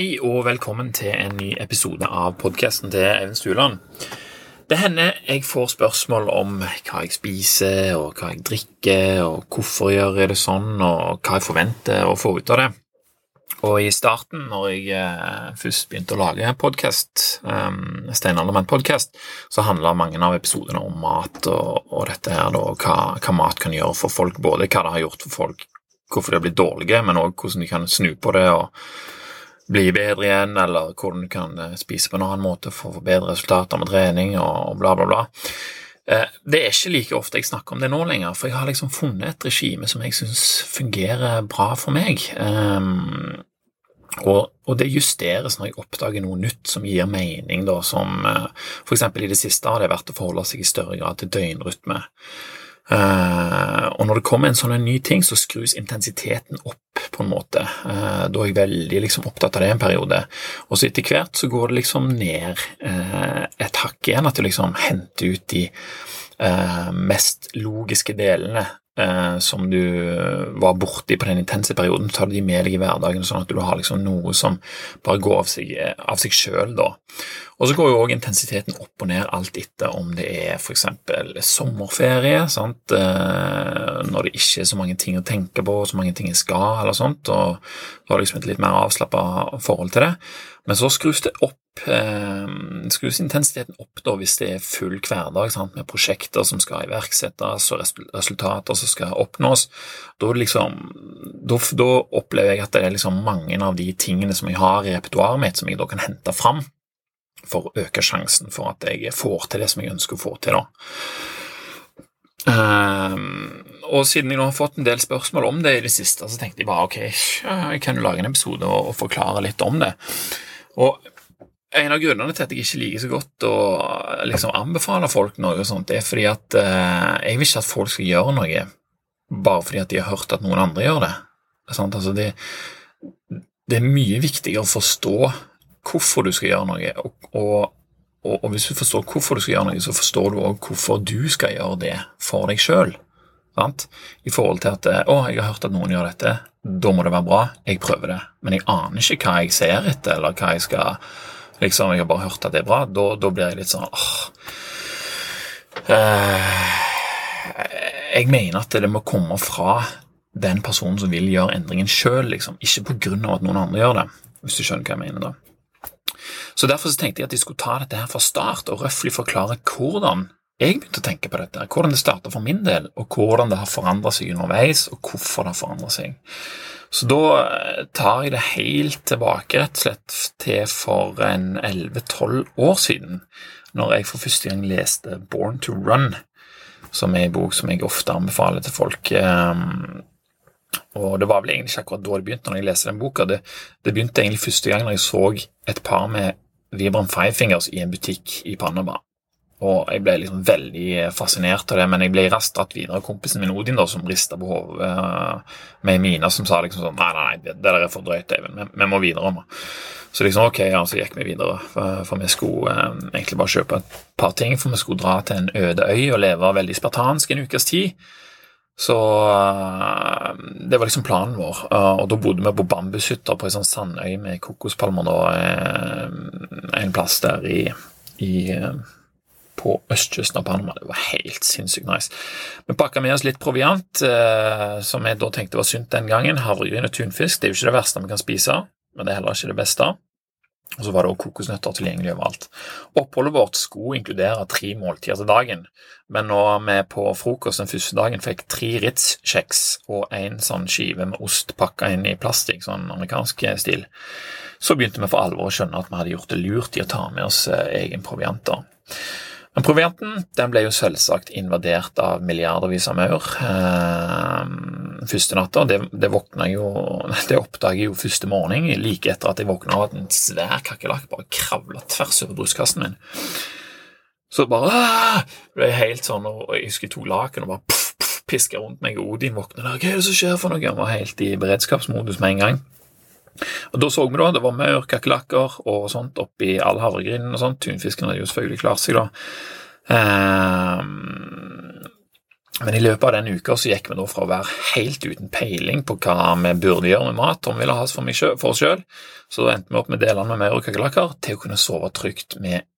Hei og velkommen til en ny episode av podkasten til Even Stuland. Det hender jeg får spørsmål om hva jeg spiser, og hva jeg drikker, og hvorfor jeg gjør det sånn, og hva jeg forventer å få ut av det. Og i starten, når jeg eh, først begynte å lage podkast, um, Steinaldermann-podkast, så handla mange av episodene om mat og, og dette her, da, hva, hva mat kan gjøre for folk. Både hva det har gjort for folk, hvorfor de har blitt dårlige, men òg hvordan de kan snu på det. og bli bedre igjen, eller hvordan du kan eh, spise på en annen måte for å få bedre resultater med trening og bla, bla, bla. Eh, det er ikke like ofte jeg snakker om det nå lenger, for jeg har liksom funnet et regime som jeg syns fungerer bra for meg. Um, og, og, det justeres når jeg oppdager noe nytt som gir mening, da, som f.eks. for eksempel i det siste har det vært å forholde seg i større grad til døgnrytme. Uh, og når det kommer en sånn ny ting, så skrus intensiteten opp på en måte. Uh, da er jeg veldig liksom, opptatt av det en periode. Og så etter hvert så går det liksom ned uh, et hakk igjen, at du liksom henter ut de mest logiske delene eh, som du var borti på den intense perioden, tar du de med deg i hverdagen, sånn at du har liksom noe som bare går av seg, av seg sjøl, da. Og så går jo òg intensiteten opp og ned alt etter om det er f.eks. sommerferie, sant? Eh, når det ikke er så mange ting å tenke på, så mange ting jeg skal, eller sånt, og du har liksom et litt mer avslappa forhold til det. Men så skrus det opp eh, skrus intensiteten opp da hvis det er full hverdag sant, med prosjekter som skal iverksettes og resultater som skal oppnås. Da, liksom, da, da opplever jeg at det er liksom mange av de tingene som jeg har i repertoaret mitt, som jeg da kan hente fram for å øke sjansen for at jeg får til det som jeg ønsker å få til. da. Um, og siden jeg nå har fått en del spørsmål om det i det siste, så tenkte jeg bare ok, jeg kan jo lage en episode og, og forklare litt om det. Og en av grunnene til at jeg ikke liker så godt å liksom anbefale folk noe, og sånt, er fordi at eh, jeg vil ikke at folk skal gjøre noe bare fordi at de har hørt at noen andre gjør det. Altså, det, det, er mye viktigere å forstå hvorfor du skal gjøre noe, og, og, og, hvis du forstår hvorfor du skal gjøre noe, så forstår du òg hvorfor du skal gjøre det for deg sjøl. I forhold til at 'Å, jeg har hørt at noen gjør dette. Da må det være bra. Jeg prøver det.' Men jeg aner ikke hva jeg ser etter, eller hva jeg skal Liksom, Jeg har bare hørt at det er bra. Da, da blir jeg litt sånn åh. Uh, jeg mener at det må komme fra den personen som vil gjøre endringen sjøl, liksom. ikke pga. at noen andre gjør det, hvis du skjønner hva jeg mener. da. Så Derfor så tenkte jeg at jeg skulle ta dette her fra start og røftlig forklare hvordan jeg begynte å tenke på dette, hvordan det starta for min del, og hvordan det har forandra seg underveis, og hvorfor det har forandra seg. Så da eh, tar jeg det helt tilbake rett og slett til for en 11-12 år siden, når jeg for første gang leste Born to Run, som er en bok som jeg ofte anbefaler til folk. Ehm, og det var vel egentlig ikke akkurat da det begynte, når jeg leste den boka. Det, det begynte egentlig første gang når jeg så et par med Vibram Five Fingers i en butikk i Panama. Og jeg ble liksom veldig fascinert av det, men jeg ble raskt dratt videre av kompisen min Odin, da, som rista på hodet uh, med mine, som sa liksom sånn Nei, nei, nei, det, der er for drøyt, Eivind. Vi, må videre. Med. Så liksom, ok, ja, så gikk vi videre, for, for vi skulle eh, egentlig bare kjøpe et par ting, for vi skulle dra til en øde øy og leve veldig spartansk en ukes tid. Så uh, det var liksom planen vår. Uh, og da bodde vi på bambushytter på ei sånn sandøy med kokospalmer da, en plass der i, i på østkysten av Panama. Det var helt sinnssykt nice. Vi pakka med oss litt proviant, eh, som jeg da tenkte var sunt den gangen. Havregryn og tunfisk. Det er jo ikke det verste vi kan spise, men det er heller ikke det beste. Og så var det også kokosnøtter tilgjengelig overalt. Oppholdet vårt skulle inkludere tre måltider til dagen, men når vi på frokost den første dagen fikk tre Ritz-kjeks og en sånn skive med ost pakka inn i plastikk, sånn amerikansk stil, så begynte vi for alvor å skjønne at vi hadde gjort det lurt i å ta med oss eh, egen provianter. Men provianten den ble jo selvsagt invadert av milliardervis av maur eh, første natta. Det, det, jo, det oppdaget jeg jo første morgen, like etter at jeg våkna av at en svær kakerlakk bare kravla tvers over brystkassen min. Så bare ble jeg helt sånn, og jeg husker jeg tok laken og bare piska rundt meg. Odin våkna der. Hva er det som skjer for noe? Han var helt i beredskapsmodus med en gang. Og Da så vi da, det var maur, kakerlakker og sånt oppi all havregrynen og sånt. Tunfisken hadde jo selvfølgelig klart seg, da. Um, Men i løpet av den uka så gikk vi da fra å være helt uten peiling på hva vi burde gjøre med mat, om vi ville ha oss for, for oss sjøl, så endte vi opp med delene med maur og kakerlakker, til å kunne sove trygt med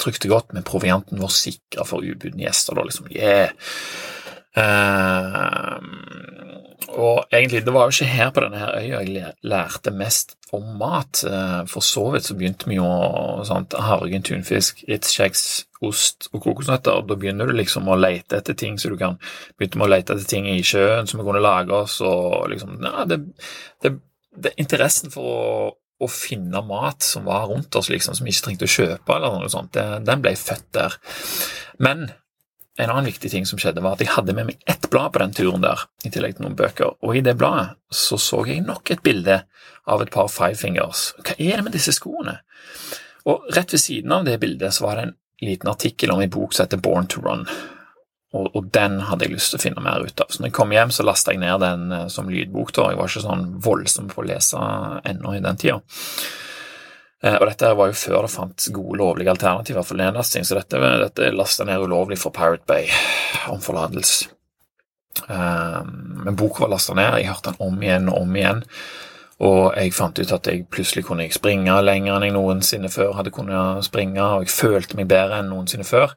trygt og godt med provianten vår sikra for ubudne gjester. Da liksom, yeah. Uh, og egentlig, det var jo ikke her på denne her øya jeg lærte mest om mat. Uh, for så vidt så begynte vi jo sånt, havregryn, tunfisk, ritskjeks, ost og kokosnøtter. Da begynner du liksom å lete etter ting så du kan begynne med å lete etter ting i sjøen som vi kunne lage oss, og liksom ja, det, det, det, Interessen for å å finne mat som var rundt oss, liksom, som vi ikke trengte å kjøpe, eller noe sånt, den ble født der. Men en annen viktig ting som skjedde, var at jeg hadde med meg ett blad på den turen der, i tillegg til noen bøker, og i det bladet så så jeg nok et bilde av et par five fingers. Hva er det med disse skoene? Og rett ved siden av det bildet så var det en liten artikkel om en bok som heter Born to Run. Og, og, den hadde jeg lyst til å finne mer ut av. Så når jeg kom hjem, så lasta jeg ned den eh, som lydbok. da. Jeg var ikke sånn voldsom på å lese ennå i den tida. Eh, og dette var jo før det fantes gode, lovlige alternativer for nedlasting, så dette, dette lasta ned ulovlig for Pirate Bay om forlatelse. Eh, men boka var lasta ned, jeg hørte den om igjen og om igjen. Og jeg fant ut at jeg plutselig kunne springe lenger enn jeg noensinne før hadde kunnet springe, og jeg følte meg bedre enn noensinne før.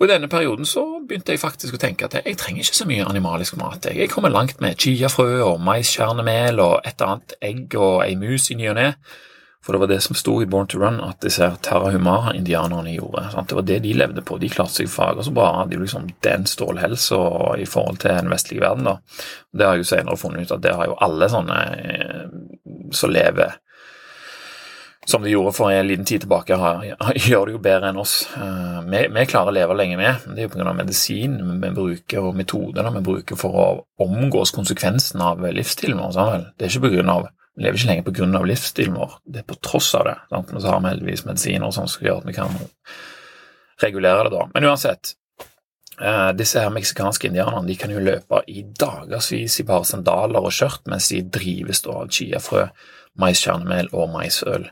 Og I denne perioden så begynte jeg faktisk å tenke at jeg trenger ikke så mye animalisk mat. Jeg kommer langt med chiafrø og maiskjernemel og et annet egg og ei mus i ny og ne. For det var det som sto i Born to Run, at disse Tarahumara-indianerne gjorde. Sant? Det var det de levde på. De klarte seg fager så bra. Hadde jo liksom den stålhelsa i forhold til den vestlige verden. da. Det har jeg jo senere funnet ut at det har jo alle sånne eh, som lever som de gjorde for en liten tid tilbake, har, gjør det jo bedre enn oss. Uh, vi, vi, klarer å leve lenge med. Det er jo pga. medisin vi bruker, og metoder vi bruker for å omgås konsekvensen av livsstilen vår. Det er ikke på grunn av, Vi lever ikke lenger pga. livsstilen vår, det er på tross av det. Sant? Men så har vi heldigvis medisiner som skal gjøre at vi kan regulere det da. Men uansett, uh, disse her meksikanske indianerne de kan jo løpe i dagevis i bare sandaler og skjørt mens de drives av chiafrø maiskjernemel og maisøl.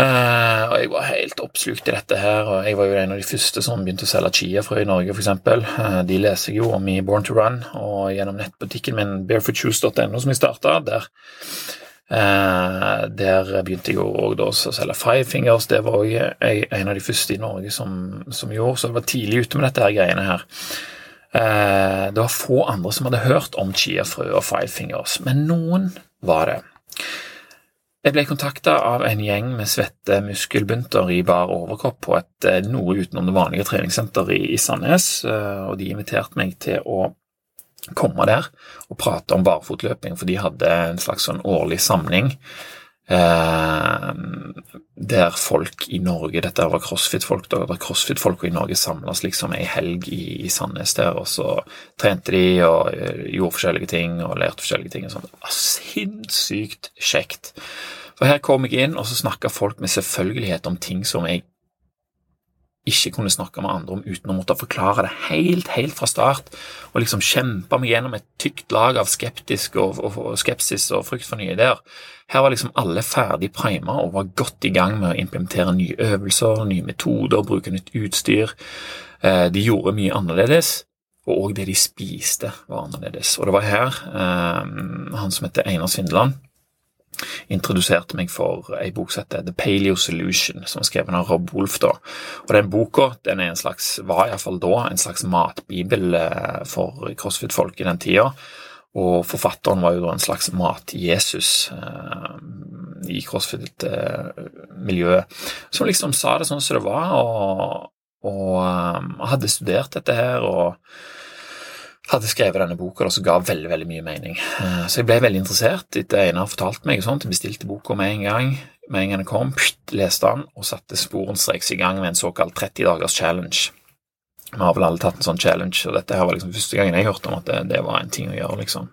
Uh, og Jeg var helt oppslukt i dette her, og jeg var jo en av de første som begynte å selge chiafrø i Norge, f.eks. Uh, de leser jeg jo om i Born to Run, og gjennom nettbutikken min barefootjuice.no, som jeg starta, der, uh, der begynte jeg jo å selge Five Fingers. Det var òg en av de første i Norge som, som, gjorde, så jeg var tidlig ute med dette her greiene her. Uh, det var få andre som hadde hørt om chiafrø og Five Fingers, men noen var det. Jeg ble kontakta av en gjeng med svette muskelbunter i bar overkropp på et eh, noe utenom det vanlige treningssenter i, Sandnes, eh, og de inviterte meg til å komme der og prate om barfotløping, for de hadde en slags sånn årlig samling Eh, der folk i Norge Dette var crossfit-folk, da. Der crossfit-folk i Norge samles liksom ei helg i, i, Sandnes der, og så trente de og eh, gjorde forskjellige ting og lærte forskjellige ting. og sånt. Sinnssykt kjekt. For her kom jeg inn, og så snakka folk med selvfølgelighet om ting som jeg ikke kunne snakke med andre om uten å måtte forklare det helt, helt fra start, og liksom kjempe meg gjennom et tykt lag av skeptisk og, og, og skepsis og frykt for nye ideer. Her var liksom alle ferdig prima og var godt i gang med å implementere nye øvelser, nye metoder, bruke nytt utstyr. Eh, de gjorde mye annerledes, og òg det de spiste, var annerledes. Og det var her eh, han som heter Einar Svindland introduserte meg for ei bok som heter The Paleo Solution, som er skrevet av Rob Wolf. da. Og Den boka den er en slags, var iallfall da en slags matbibel eh, for crossfit-folk i den tida. Og forfatteren var jo en slags mat-Jesus eh, i crossfit-miljøet, som liksom sa det sånn som det var, og, og um, hadde studert dette her. og hadde skrevet denne boka, som ga veldig veldig mye mening. Eh, så jeg ble veldig interessert etter Einar fortalte meg. sånt. Jeg bestilte boka med en gang. Med en gang den kom, leste den og satte sporenstreks i gang med en såkalt 30 dagers challenge. Vi har vel alle tatt en sånn challenge, og dette her var liksom første gangen jeg hørte om at det, det var en ting å gjøre. liksom.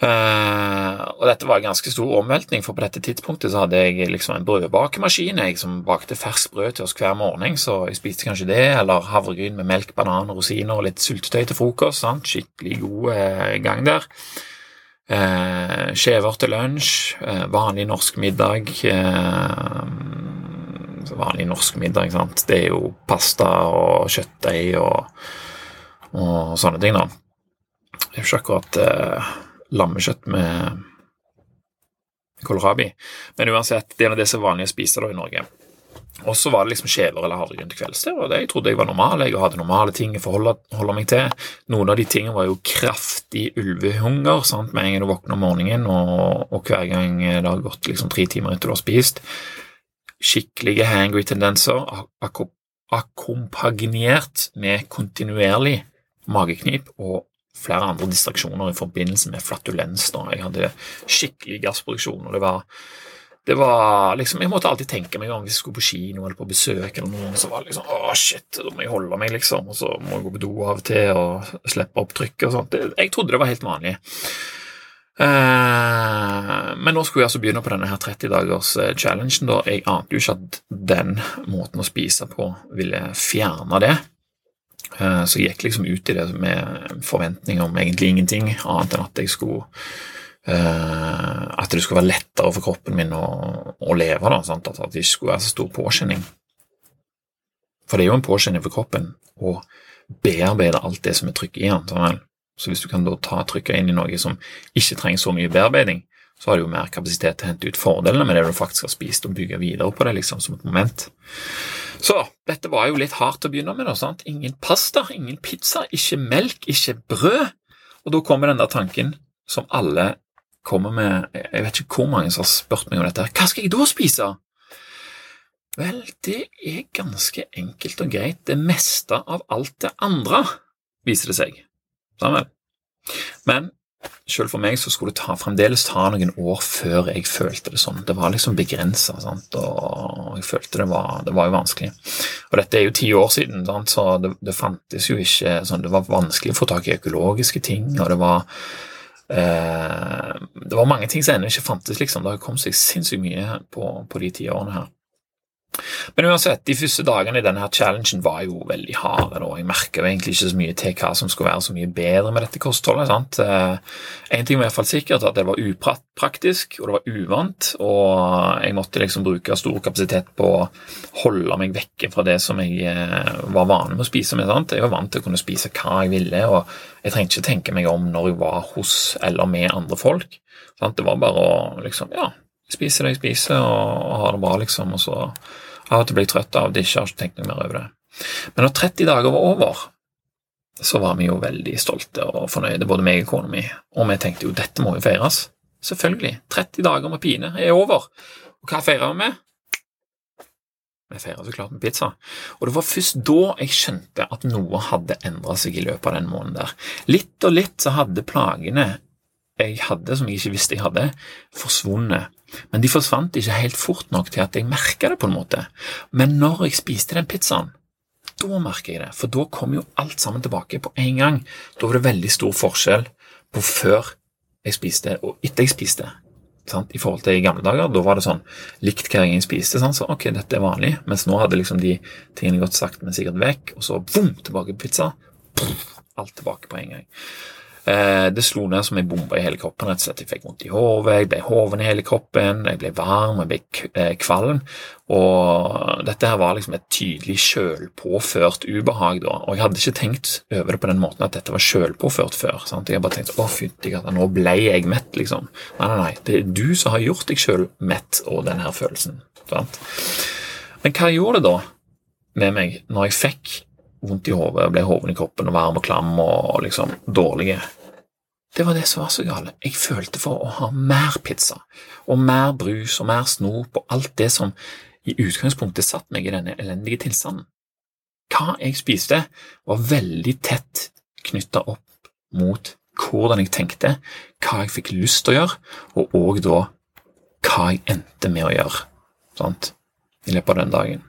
Uh, og dette var en ganske stor omveltning, for på dette tidspunktet så hadde jeg liksom en brødbakemaskin jeg som bakte ferskt brød til oss hver morgen, så jeg spiste kanskje det, eller havregryn med melk, banan, rosiner og litt syltetøy til frokost. Sant? Skikkelig god uh, gang der. Uh, Skjever til lunsj, vanlig norsk middag. vanlig norsk middag, sant. Det er jo pasta og kjøttdeig og og sånne ting, da. Det er jo ikke akkurat lammekjøtt med kålrabi, men uansett, det er det som er vanlig å spise da i Norge. Og så var det liksom kjever eller havregryn til kvelds. og det jeg trodde jeg var normal. Jeg hadde normale ting å forholde, meg til. Noen av de tingene var jo kraftig ulvehunger sant? med en gang du våkner om morgenen, og, og, hver gang det har gått liksom tre timer etter du har spist. Skikkelige hangry-tendenser akkompagnert med kontinuerlig mageknip og flere andre distraksjoner i forbindelse med flatulens. Da. Jeg hadde skikkelig gassproduksjon, og det var det var liksom, Jeg måtte alltid tenke meg om hvis jeg skulle på kino eller på besøk, eller noen, så var det liksom Å, shit, da må jeg holde meg, liksom. Og så må jeg gå på do av og til og slippe opp trykket og sånt. Jeg trodde det var helt vanlig. Uh, men nå skulle jeg altså begynne på denne her 30-dagers-challengen. Eh, da. Jeg ante jo ikke at den måten å spise på ville fjerne det. Uh, så jeg gikk liksom ut i det med forventninger om egentlig ingenting, annet enn at jeg skulle Uh, at det skulle være lettere for kroppen min å, å leve, da? At, det ikke skulle være så stor påkjenning. For det er jo en påkjenning for kroppen å bearbeide alt det som er trykket i den. Sånn så hvis du kan da ta trykket inn i noe som ikke trenger så mye bearbeiding, så har du jo mer kapasitet til å hente ut fordelene med det du faktisk har spist, og bygge videre på det liksom som et moment. Så dette var jo litt hardt å begynne med. da, sant? Ingen pasta, ingen pizza, ikke melk, ikke brød. Og da kommer den der tanken som alle kommer med Jeg vet ikke hvor mange som har spurt meg om dette. Hva skal jeg da spise? Vel, det er ganske enkelt og greit. Det meste av alt det andre, viser det seg. Sammen. Men selv for meg så skulle det ta, fremdeles ta noen år før jeg følte det sånn. Det var liksom begrensa, og jeg følte det var, det var, jo vanskelig. Og dette er jo ti år siden, sant? så det, det, fantes jo ikke sånn Det var vanskelig å få tak i økologiske ting, og det var Eh, det var mange ting som ennå ikke fantes, liksom. Det har kommet seg sinnssykt mye på, på de ti årene her. Men uansett, de første dagene i denne her challengen var jo veldig harde. Da. Jeg merka egentlig ikke så mye til hva som skulle være så mye bedre med dette kostholdet. sant? Én en ting var i hvert fall sikkert, at det var upraktisk, og det var uvant. Og jeg måtte liksom bruke stor kapasitet på å holde meg vekke fra det som jeg eh, var vane med å spise. med, sant? Jeg var vant til å kunne spise hva jeg ville, og jeg trengte ikke tenke meg om når jeg var hos eller med andre folk. Sant? Det var bare å liksom, ja, spiser det jeg spiser, og har det bra, liksom. Og så av og til blir jeg trøtt av det, ikke har tenkt noe mer over det. Men når 30 dager var over, så var vi jo veldig stolte og fornøyde, både meg og kona mi, og vi tenkte jo dette må jo feires. Selvfølgelig. 30 dager med pine er over. Og hva feirer vi med? Vi feirer så klart med pizza. Og det var først da jeg skjønte at noe hadde endra seg i løpet av den måneden der. Litt og litt så hadde plagene jeg hadde, som jeg ikke visste jeg hadde, forsvunnet. Men de forsvant ikke helt fort nok til at jeg merka det, på en måte. Men når jeg spiste den pizzaen, da merker jeg det, for da kom jo alt sammen tilbake på en gang. Da var det veldig stor forskjell på før jeg spiste og etter jeg spiste. Sant? I forhold til i gamle dager, da var det sånn likt hva jeg spiste. Sant? Så ok, dette er vanlig. Mens nå hadde liksom de tingene gått sakte, men sikkert vekk, og så boom, tilbake på pizza. Pff, alt tilbake på en gang. Eh, det slo ned som ei bombe i hele kroppen. rett og slett. Jeg fikk vondt i hodet, jeg ble hoven i hele kroppen, jeg ble varm, jeg ble eh, kvalm. Og dette her var liksom et tydelig sjølpåført ubehag. da, Og jeg hadde ikke tenkt over det på den måten at dette var sjølpåført før. sant? Jeg hadde bare tenkt å katta, nå ble jeg mett, liksom. Nei, nei, nei. Det er du som har gjort deg sjøl mett og den her følelsen. sant? Men hva gjorde det da med meg når jeg fikk vondt i hodet, ble hoven i kroppen og varm og klam og liksom dårlige. Det var det som var så galt. Jeg følte for å ha mer pizza, og mer brus og mer snop og alt det som i utgangspunktet satt meg i denne elendige tilstanden. Hva jeg spiste, var veldig tett knytta opp mot hvordan jeg tenkte, hva jeg fikk lyst til å gjøre, og òg da hva jeg endte med å gjøre sant? i løpet av den dagen.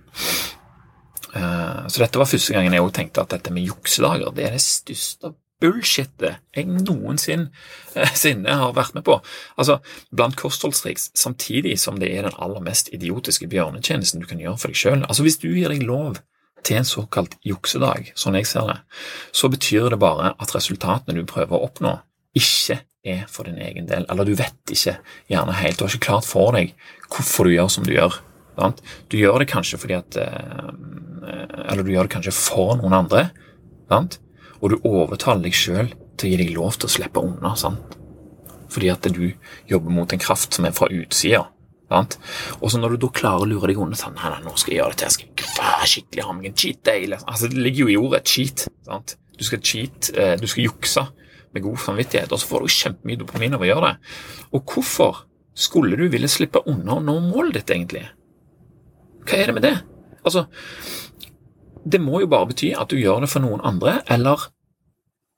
Eh, så dette var første gangen jeg også tenkte at dette med juksedager det er det største bullshitet jeg noensinne eh, har vært med på. Altså, Blant kostholdstriks, samtidig som det er den aller mest idiotiske bjørnetjenesten du kan gjøre for deg sjøl. Altså, hvis du gir deg lov til en såkalt juksedag, sånn jeg ser det, så betyr det bare at resultatene du prøver å oppnå, ikke er for din egen del, eller du vet ikke gjerne helt, du har ikke klart for deg hvorfor du gjør som du gjør. Sant? Du gjør det kanskje fordi at eh, Eller du gjør det kanskje for noen andre. Sant? Og du overtaler deg sjøl til å gi deg lov til å slippe unna. sant? Fordi at du jobber mot en kraft som er fra utsida. Og så når du da klarer å lure deg unna sånn, nei, nei, nå skal jeg gjøre det til, jeg skal skikkelig ha meg en cheat day. Liksom. Altså, Det ligger jo i ordet cheat. sant? Du skal cheat, eh, du skal jukse med god samvittighet, og så får du kjempemye dopamin av å gjøre det. Og hvorfor skulle du ville slippe unna å nå målet ditt, egentlig? Hva er det med det? Altså, det må jo bare bety at du gjør det for noen andre, eller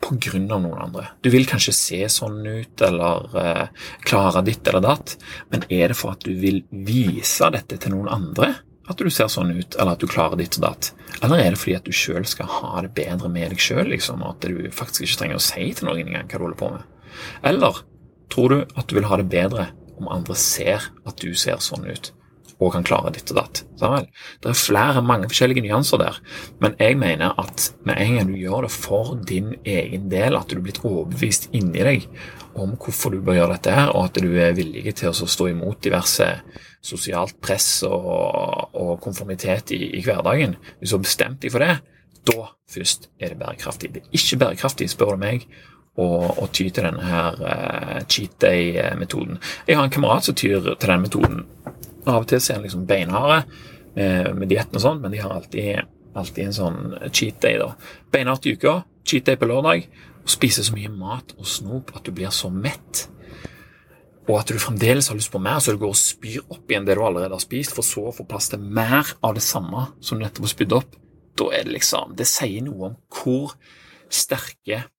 på grunn av noen andre. Du vil kanskje se sånn ut, eller eh, klare ditt eller datt, men er det for at du vil vise dette til noen andre? At du ser sånn ut, eller at du klarer ditt og datt? Eller er det fordi at du sjøl skal ha det bedre med deg sjøl, liksom, og at du faktisk ikke trenger å si til noen engang hva du holder på med? Eller tror du at du vil ha det bedre om andre ser at du ser sånn ut? Og kan klare ditt og datt. Sånn det er flere, mange forskjellige nyanser der, men jeg mener at med en gang du gjør det for din egen del, at du er blitt overbevist inni deg om hvorfor du bør gjøre dette, her, og at du er villig til å stå imot diverse sosialt press og, og konformitet i, i, hverdagen, hvis du har bestemt deg for det, da først er det bærekraftig. Det er ikke bærekraftig, spør du meg, å ty til denne her uh, cheat day-metoden. Jeg har en kamerat som tyr til den metoden av og til er han liksom beinharde med, med dietten og sånn, men de har alltid, alltid, en sånn cheat day. da. Beinhardt i uka, cheat day på lørdag, og spiser så mye mat og snop at du blir så mett. Og at du fremdeles har lyst på mer, så du går og spyr opp igjen det du allerede har spist, for så å få plass til mer av det samme som du nettopp har spydd opp. Da er det liksom Det sier noe om hvor sterke Eh,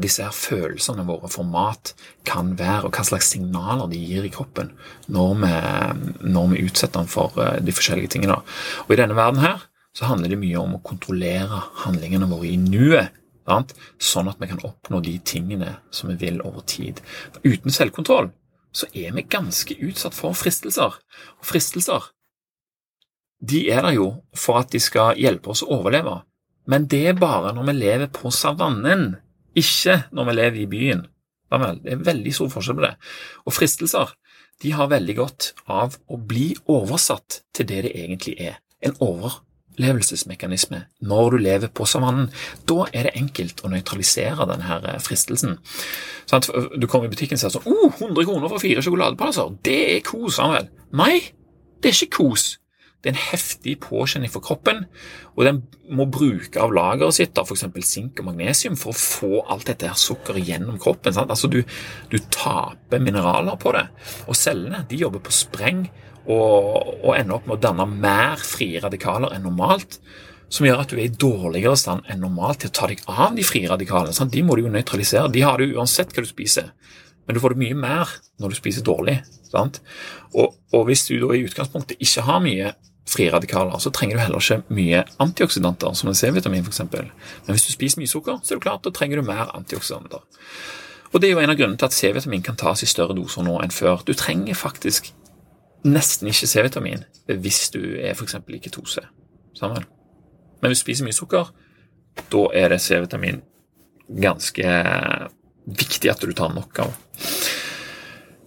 disse her følelsene våre for mat kan være, og hva slags signaler de gir i kroppen når vi, når vi utsetter den for eh, de forskjellige tingene. Og I denne verden her så handler det mye om å kontrollere handlingene våre i nuet. Sånn at vi kan oppnå de tingene som vi vil over tid. For uten selvkontroll så er vi ganske utsatt for fristelser. Og fristelser de er der jo for at de skal hjelpe oss å overleve. Men det er bare når vi lever på savannen ikke når vi lever i byen. Det er veldig stor forskjell på det. Og fristelser de har veldig godt av å bli oversatt til det det egentlig er. En overlevelsesmekanisme når du lever på savannen. Da er det enkelt å nøytralisere denne eh, fristelsen. Sånn du kommer i butikken og sier sånn oh, 100 kroner for fire sjokoladepalasser. Det er kos, Samuel. Nei, det er ikke kos. Det er en heftig påkjenning for kroppen, og den må bruke av lageret sitt, f.eks. sink og magnesium, for å få alt dette her sukkeret gjennom kroppen. Sant? Altså du, du, taper mineraler på det. Og cellene de jobber på spreng og, og ender opp med å danne mer frie radikaler enn normalt. Som gjør at du er i dårligere stand enn normalt til å ta deg av de frie radikalene. Sant? De må du jo nøytralisere. De har du uansett hva du spiser. Men du får det mye mer når du spiser dårlig. Og, og, hvis du da i utgangspunktet ikke har mye frie radikaler, så trenger du heller ikke mye antioksidanter, som en C-vitamin f.eks. Men hvis du spiser mye sukker, så er det klart, da trenger du mer antioksidanter. Og Det er jo en av grunnene til at C-vitamin kan tas i større doser nå enn før. Du trenger faktisk nesten ikke C-vitamin hvis du er f.eks. i ketose. Sammen. Men hvis du spiser mye sukker, da er det C-vitamin ganske viktig at du tar nok av.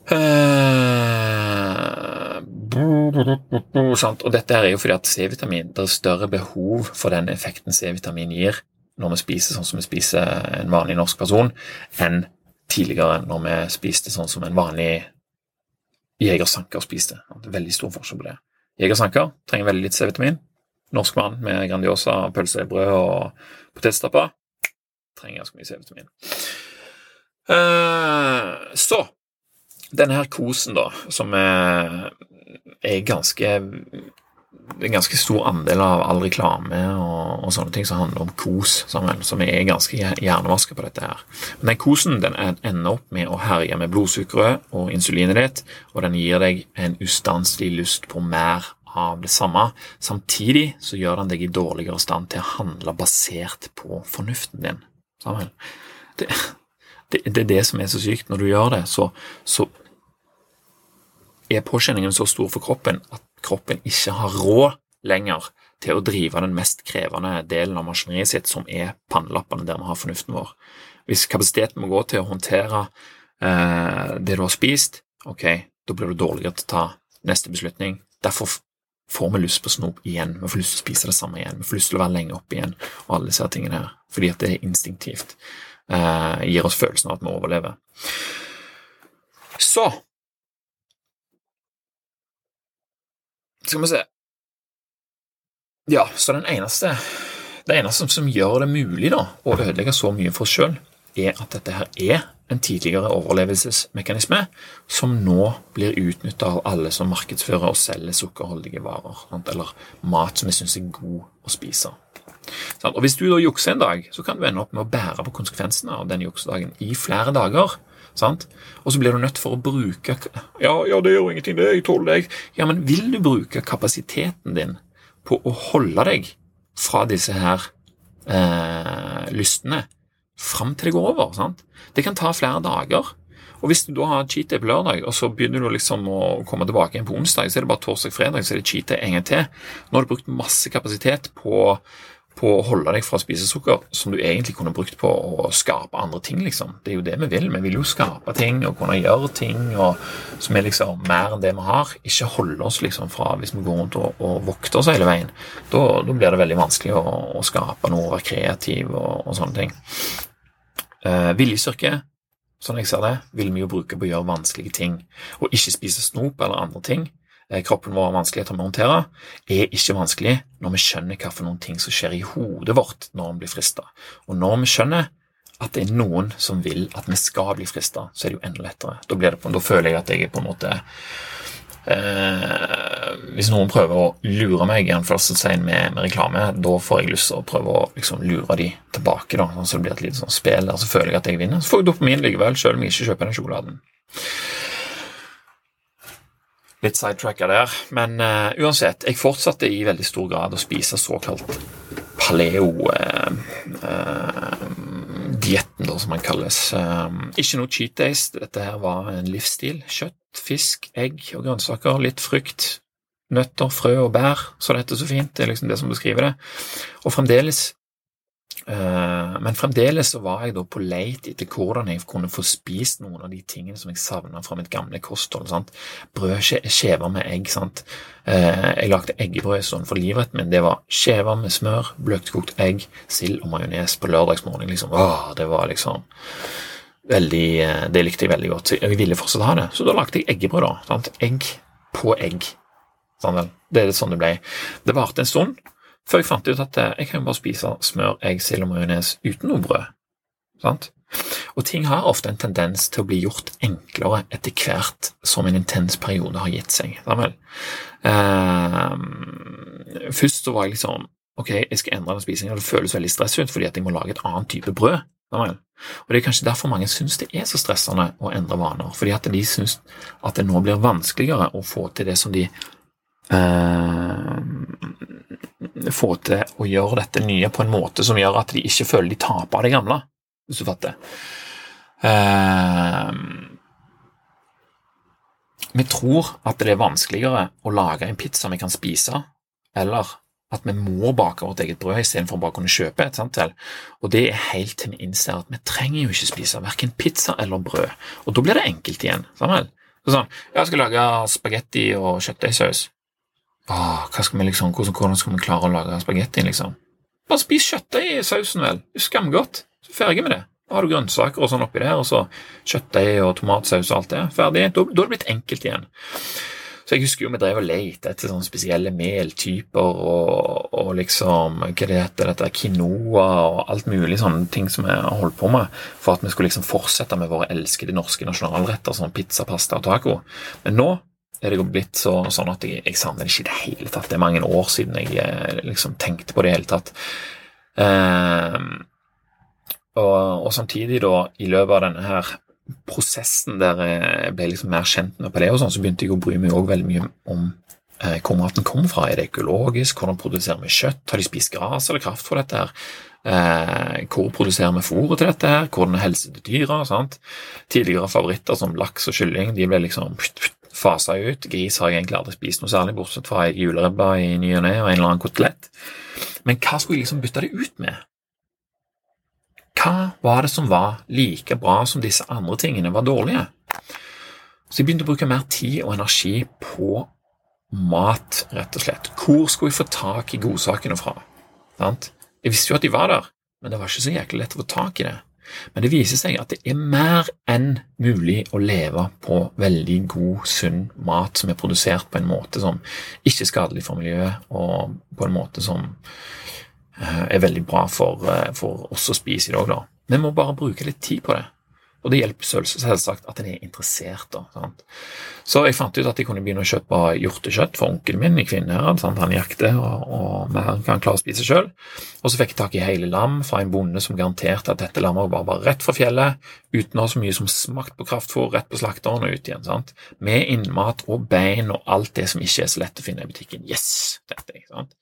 Uh, og dette er jo fordi at C-vitamin Det er større behov for den effekten C-vitamin gir når vi spiser sånn som vi spiser en vanlig norsk person, enn tidligere når vi spiste sånn som en vanlig jegersanker spiste. Veldig stor forskjell på det. Jegersanker trenger veldig litt C-vitamin. Norsk mann med Grandiosa, pølsebrød og potetstapper trenger ganske mye C-vitamin. Uh, så denne her kosen, da, som er er ganske en ganske stor andel av all reklame og, og, sånne ting som handler om kos, sammen, som er ganske hjernevaska på dette. her. Men den kosen den ender opp med å herje med blodsukkeret og insulinet ditt, og den gir deg en ustanselig lyst på mer av det samme. Samtidig så gjør den deg i dårligere stand til å handle basert på fornuften din. Det, det, det, er det som er så sykt. Når du gjør det, så, så er påkjenningen så stor for kroppen at kroppen ikke har råd lenger til å drive den mest krevende delen av maskineriet sitt, som er pannelappene der vi har fornuften vår. Hvis kapasiteten må gå til å håndtere eh, det du har spist, ok, da blir du dårligere til å ta neste beslutning. Derfor får vi lyst på snop igjen, vi får lyst til å spise det samme igjen, vi får lyst til å være lenge oppe igjen, og alle disse tingene her, fordi at det er instinktivt. Eh, gir oss følelsen av at vi overlever. Så Skal vi se Ja, så den eneste det eneste som gjør det mulig da, å ødelegge så mye for oss sjøl, er at dette her er en tidligere overlevelsesmekanisme som nå blir utnytta av alle som markedsfører og selger sukkerholdige varer, eller mat som vi syns er god å spise. Og Hvis du da jukser en dag, så kan du ende opp med å bære på konsekvensene av den juksedagen i flere dager. Sant? Og så blir du nødt for å bruke ja, ja, det gjør ingenting, det, jeg tåler deg. Ja, men vil du bruke kapasiteten din på å holde deg fra disse her eh, lystene fram til det går over. Sant? Det kan ta flere dager. Og Hvis du da har cheat day på lørdag, og så begynner du liksom å komme tilbake igjen på onsdag, så er det bare torsdag-fredag, så er det cheat day en gang til. Nå har du brukt masse kapasitet på på å holde deg fra å spise sukker, som du egentlig kunne brukt på å skape andre ting. liksom. Det er jo det vi vil. Vi vil jo skape ting og kunne gjøre ting og, som er liksom mer enn det vi har. Ikke holde oss liksom fra hvis vi går rundt og, og vokter oss hele veien. Da, da, blir det veldig vanskelig å, å skape noe, være kreativ og, og sånne ting. Eh, viljestyrke, sånn jeg ser det, vil vi jo bruke på å gjøre vanskelige ting. Og ikke spise snop eller andre ting kroppen vår vanskeligheter med å håndtere, er ikke vanskelig når vi skjønner hva for noen ting som skjer i hodet vårt når vi blir frista. Og når vi skjønner at det er noen som vil at vi skal bli frista, så er det jo enda lettere. Da, det, da, føler jeg at jeg er på en måte eh, Hvis noen prøver å lure meg i en med, med reklame, da får jeg lyst til å prøve å liksom, lure de tilbake, da, så det blir et lite sånn spill der, så føler jeg at jeg vinner. Så får jeg dopamin likevel, selv om jeg ikke kjøper den sjokoladen litt sidetracka der. Men uh, uansett, jeg fortsatte i veldig stor grad å spise såkalt paleo-dietten, uh, uh, som man kalles. ikke noe cheat days. Dette her var en livsstil. Kjøtt, fisk, egg og grønnsaker. Litt frukt. Nøtter, frø og bær, så dette er så fint. Det er liksom det som beskriver det. Og fremdeles Eh, men fremdeles så var jeg da på leit etter hvordan jeg kunne få spist noen av de tingene som jeg savna fra mitt gamle kosthold. sant? Brød, skjever med egg. sant? Eh, jeg lagde eggebrød sånn for livretten min. Det var skjever med smør, bløtkokt egg, sild og majones på lørdagsmorgen. liksom. Åh, det var liksom veldig, eh, Det likte jeg veldig godt. Jeg ville fortsatt ha det. Så da lagde jeg eggebrød. da, sant? Egg på egg. Sånn, det er sånn det ble. Det varte en stund. Før jeg fant ut at eh, jeg kan jo bare spise smør, egg, sild og majones uten noe brød. Sant? Og ting har ofte en tendens til å bli gjort enklere etter hvert som en intens periode har gitt seg. Uh, først så var jeg liksom ok, jeg skal endre den spisingen, og det føles veldig stressfullt fordi at jeg må lage et annet type brød. Og Det er kanskje derfor mange syns det er så stressende å endre vaner, fordi at de syns at det nå blir vanskeligere å få til det som de eh, få til å gjøre dette nye på en måte som gjør at de ikke føler de taper det gamle, hvis du fatter. Eh, vi tror at det er vanskeligere å lage en pizza vi kan spise, eller at vi må bake vårt eget brød istedenfor bare å kunne kjøpe et. sant vel? Og det er helt til vi innser at vi trenger jo ikke spise verken pizza eller brød. Og da blir det enkelt igjen. sant vel? Sånn, jeg skal lage spagetti og kjøttdeigsaus. Åh, hva skal vi liksom, hvordan, hvordan skal vi klare å lage spagetti, liksom? Bare spis kjøttdeig i sausen, vel. Det er skamgodt. Så ferdig med det. Da har du grønnsaker og sånn oppi der, og så kjøttdeig og tomatsaus og alt det. Ferdig. Da, da er det blitt enkelt igjen. Så jeg husker jo vi drev og lette etter sånne spesielle meltyper og, og, liksom Hva det heter dette? Quinoa og alt mulig sånne ting som vi har holdt på med for at vi skulle liksom fortsette med våre elskede norske nasjonalretter som pizza, pasta og taco. Men nå er det blitt så, sånn at jeg, jeg savner det ikke i det hele tatt. Det er mange år siden jeg eh, liksom tenkte på det i det hele tatt. Eh, og, og, samtidig, da, i løpet av denne her prosessen der jeg ble liksom mer kjent med det, sånn, så begynte jeg å bry meg også veldig mye om eh, hvor maten kom fra. Er det økologisk? Hvordan produserer vi kjøtt? Har de spist gress eller kraft for dette? her? Eh, hvor produserer vi fôret til dette? her? Hvordan er helsen til dyra? Tidligere favoritter som laks og kylling de ble liksom pst, pst, fasa ut. Gris har jeg egentlig aldri spist noe særlig, bortsett fra ei juleribbe i ny og ne og en eller annen kotelett. Men hva skulle jeg liksom bytte det ut med? Hva var det som var like bra som disse andre tingene var dårlige? Så jeg begynte å bruke mer tid og energi på mat, rett og slett. Hvor skulle jeg få tak i godsakene fra? Sant? Jeg visste jo at de var der, men det var ikke så jæklig lett å få tak i det. Men det viser seg at det er mer enn mulig å leve på veldig god, sunn mat som er produsert på en måte som ikke er skadelig for miljøet, og på en måte som eh, er veldig bra for, eh, for oss å spise i dag. Da. Vi må bare bruke litt tid på det. Og det hjelper selvsagt at en er interessert. da? Så jeg fant ut at jeg kunne begynne å kjøpe hjortekjøtt for onkelen min i Kvinnherad. Han jakter, og, og vi kan klare å spise sjøl. Og så fikk jeg tak i hele lam fra en bonde som garanterte at dette lammet var bare rett fra fjellet, uten å ha så mye som smakt på kraftfôr, rett på slakteren og ut igjen. sant? Med innmat og bein og alt det som ikke er så lett å finne i butikken. Yes! Dette, ikke sant?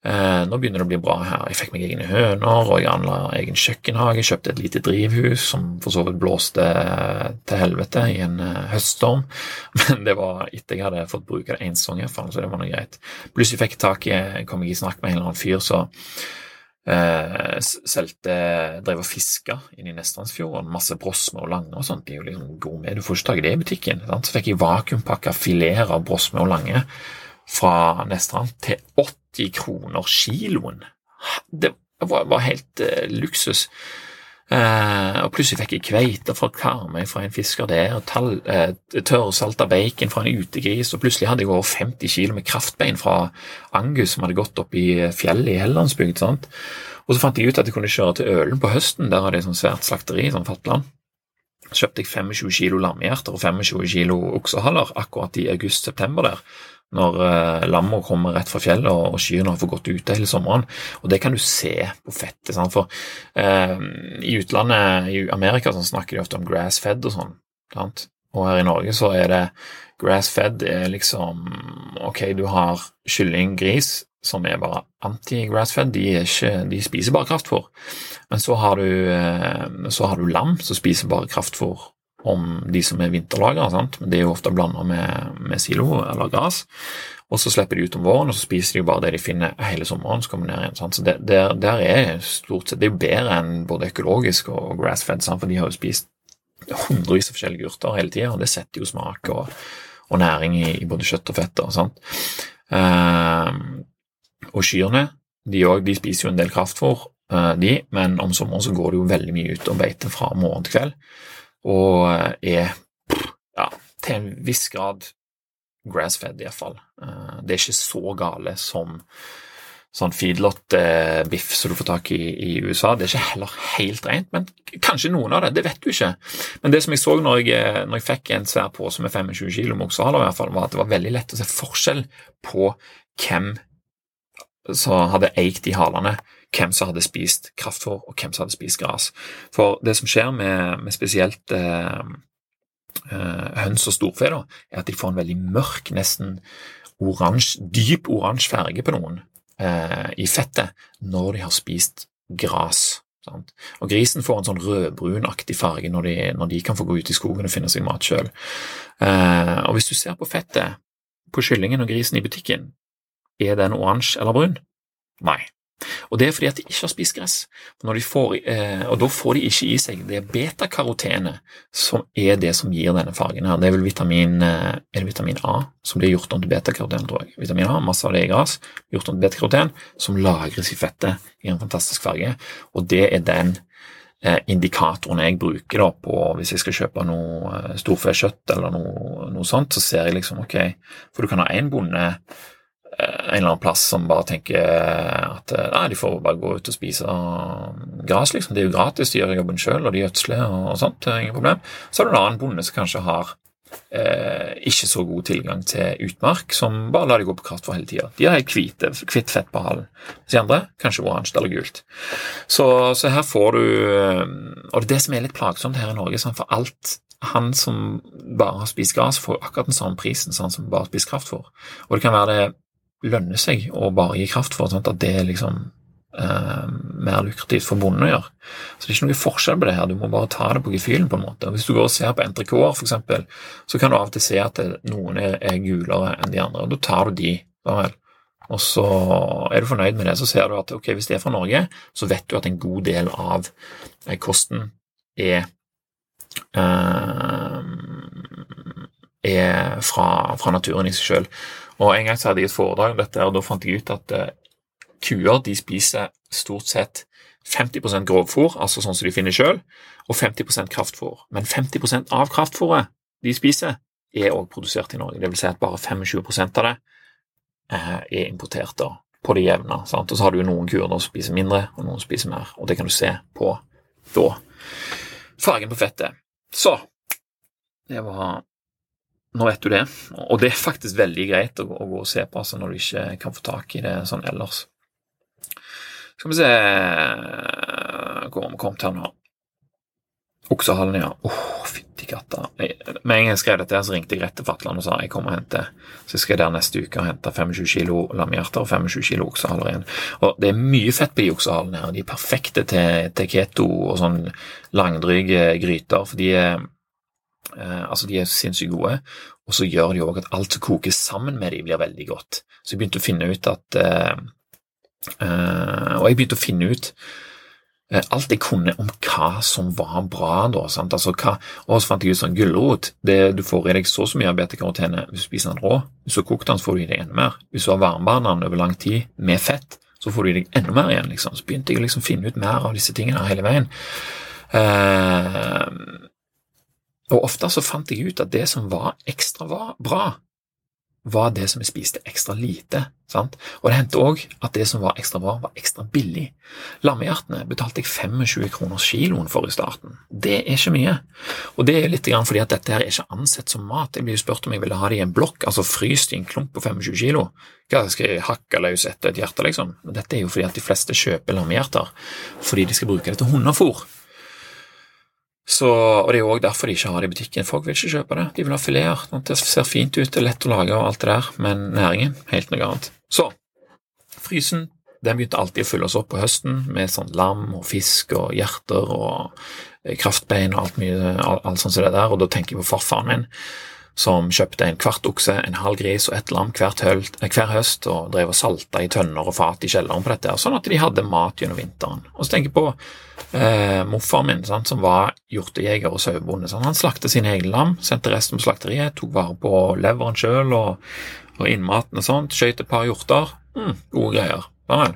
Eh, nå begynner det å bli bra her. Jeg fikk meg egne høner, og jeg anla egen kjøkkenhage. Jeg kjøpte et lite drivhus som for så vidt blåste til helvete i en uh, høststorm, men det var etter jeg hadde fått bruke det én sesong, så det var noe greit. Plutselig fikk jeg tak i kom jeg i snakk med en eller annen fyr som uh, solgte Drev og fiska inn i Nestrandsfjorden. Masse brosme og lange og sånt. Det er jo liksom gourmet. Du får ikke tak i det i butikken. Sant? Så fikk jeg vakuumpakka fileter av brosme og lange fra Nestrand til 80 kroner kiloen. Det var, var helt uh, luksus. Uh, og plutselig fikk jeg kveite fra Karmøy fra en fisker der, og tall, uh, tørrsalta bacon fra en utegris, og plutselig hadde jeg over 50 kilo med kraftbein fra Angus som hadde gått opp i fjellet i Hellandsbygd. Sant? Og så fant jeg ut at jeg kunne kjøre til Ølen på høsten, der hadde jeg sånn svært slakteri, sånn fatland. Så kjøpte jeg 25 kilo lammehjerter og 25 kilo oksehaler akkurat i august-september der når eh, lamma kommer rett fra fjellet og, og kyrne har fått gått ute hele sommeren. Og det kan du se på fettet. Sant? For eh, i utlandet, i Amerika, så snakker de ofte om grass-fed og sånn. Sant? Og her i Norge så er det grass-fed er liksom Ok, du har kylling, gris, som er bare anti-grass-fed. De, de, spiser bare kraftfôr. Men så har, du, eh, så har du lam som spiser bare kraftfôr om de som er vinterlagra. det er jo ofte blanda med, med, silo eller gras. Og så slipper de ut om våren, og så spiser de bare det de finner hele sommeren. så kommer de ned igjen. Sant? Så det, der, der, er stort sett, det er jo bedre enn både økologisk og grassfed for de har jo spist hundrevis av forskjellige urter hele tida, og det setter jo smak og, og næring i, i, både kjøtt og fett. Sant? Uh, og kyrne de, også, de spiser jo en del kraftfôr, uh, de, men om sommeren så går det jo veldig mye ut og beiter fra morgen til kveld og er ja, til en viss grad grass-fed, iallfall. Eh, det er ikke så gale som sånn feedlot-biff som du får tak i i USA. Det er ikke heller helt rent, men kanskje noen av det. Det vet du ikke. Men det som jeg så når jeg, når jeg fikk en svær pose med 25 kilo med oksehaler, var at det var veldig lett å se forskjell på hvem som hadde eikt de halene hvem som hadde spist kraftfôr, og hvem som hadde spist gras. For det som skjer med, med spesielt eh, eh, høns og storfe, da, er at de får en veldig mørk, nesten oransje, dyp oransje farge på noen eh, i fettet når de har spist gras. Sant? Og grisen får en sånn rødbrunaktig farge når de, når de, kan få gå ut i skogen og finne seg mat sjøl. Eh, og hvis du ser på fettet på kyllingen og grisen i butikken, er den oransje eller brun? Nei, og Det er fordi at de ikke har spist gress. Får, eh, og Da får de ikke i seg det betakarotenet som er det som gir denne fargen. her. Det er vel vitamin, eh, er vitamin A som blir gjort om til betakaroten, tror jeg. Vitamin A, masse av det i gress, gjort om til betakaroten, som lagres i fettet i en fantastisk farge. Og det er den eh, indikatoren jeg bruker da på hvis jeg skal kjøpe noe storfekjøtt eller noe, noe sånt, så ser jeg liksom ok, for du kan ha én bonde en eller annen plass som bare tenker at eh, nei, de får bare gå ut og spise gress, liksom. Det er jo gratis, de gjør jobben sjøl, og de gjødsler og, sånt, er ingen problem. Så er det en annen bonde som kanskje har eh, ikke så god tilgang til utmark, som bare lar de gå på kraft for hele tida. De har helt hvitt fett på halen. Mens de andre kanskje oransje eller gult. Så, så, her får du eh, Og det er det som er litt plagsomt her i Norge, sånn for alt han som bare har spist gress, får akkurat den samme prisen som han som bare har spist kraftfôr. Og det kan være det lønner seg å bare gi kraft for, sånn at det er liksom eh, mer lukrativt for bonden å gjøre. Så det er ikke noe forskjell på det her, du må bare ta det på gefühlen på en måte. Og hvis du går og ser på for eksempel, så kan du av og til se at noen er, er gulere enn de andre, og da tar du de. vel. Og så er du fornøyd med det, så ser du at ok, hvis det er fra Norge, så vet du at en god del av eh, kosten er eh, er fra, fra naturen i seg sjøl. Og En gang så hadde jeg et foredrag om dette, og da fant jeg ut at uh, kuer de spiser stort sett 50% grovfôr, altså sånn som de finner sjøl, og 50% kraftfôr. Men 50% av kraftfôret de spiser, er òg produsert i Norge. Det vil si at bare 25 av det uh, er importert da, på det jevne. Sant? Og så har du noen kuer som spiser mindre, og noen spiser mer. Og det kan du se på da. Fargen på fettet. Så det var Nå vet du det. Og det er faktisk veldig greit å, å gå og se på altså, når du ikke kan få tak i det sånn ellers. Skal vi se Hvor har vi kommet her nå? Oksehallen, ja. Åh, oh, fytti katta. Med en gang jeg skrev dette, så ringte jeg rett til Fatland og sa jeg kommer og henter. Så jeg skal der neste uke og hente 25 kilo lamhjerter og 25 kilo oksehaler igjen. Og det er mye fett på de oksehalene her. De er perfekte til, til keto og sånn langdryge gryter. for de er altså, de er sinnssykt gode, og så gjør de òg at alt som koker sammen med dem, blir veldig godt. Så jeg begynte å finne ut at eh, eh, Og jeg begynte å finne ut eh, alt jeg kunne om hva som var bra. da, sant? Altså, hva, og så fant jeg ut sånn gulrot Du får i deg så så mye beta-karotene hvis du spiser den rå. Hvis du har kokt den, så får du i deg enda mer. Hvis du har varmebehandlet den over lang tid med fett, så får du i deg enda mer igjen. liksom. Så begynte jeg å liksom finne ut mer av disse tingene hele veien. Eh, og ofte så fant jeg ut at det som var ekstra bra, var det som jeg spiste ekstra lite. Sant? Og det hendte òg at det som var ekstra bra, var ekstra billig. Lammehjertene betalte jeg 25 kroner kiloen for i starten. Det er ikke mye. Og det er litt fordi at dette her er ikke ansett som mat. Jeg blir jo spurt om jeg ville ha det i en blokk, altså fryst i en klump på 25 kilo. Hva skal jeg hakke løs etter et hjerte, liksom? Dette er jo fordi at de fleste kjøper lammehjerter fordi de skal bruke det til hundefôr. Så, og Det er jo også derfor de ikke har det i butikken. Folk vil ikke kjøpe det. De vil ha fileter. Det ser fint ut, det er lett å lage og alt det der, men næringen helt noe annet. Så frysen den begynte alltid å fylle oss opp på høsten med sånn lam og fisk og hjerter og eh, kraftbein og alt mye, alt, alt sånt som det der, og da tenker jeg på farfaren min som kjøpte en kvart okse, en halv gris og ett lam hver høst og drev og salta i tønner og fat i kjelleren på dette, sånn at de hadde mat gjennom vinteren. Og så tenker jeg på eh, morfaren min, sant, som var hjortejeger og sauebonde. Han slaktet sine egne lam, sendte resten på slakteriet, tok vare på leveren sjøl og, og innmaten og sånt, skjøt et par hjorter. Mm, gode greier. Bare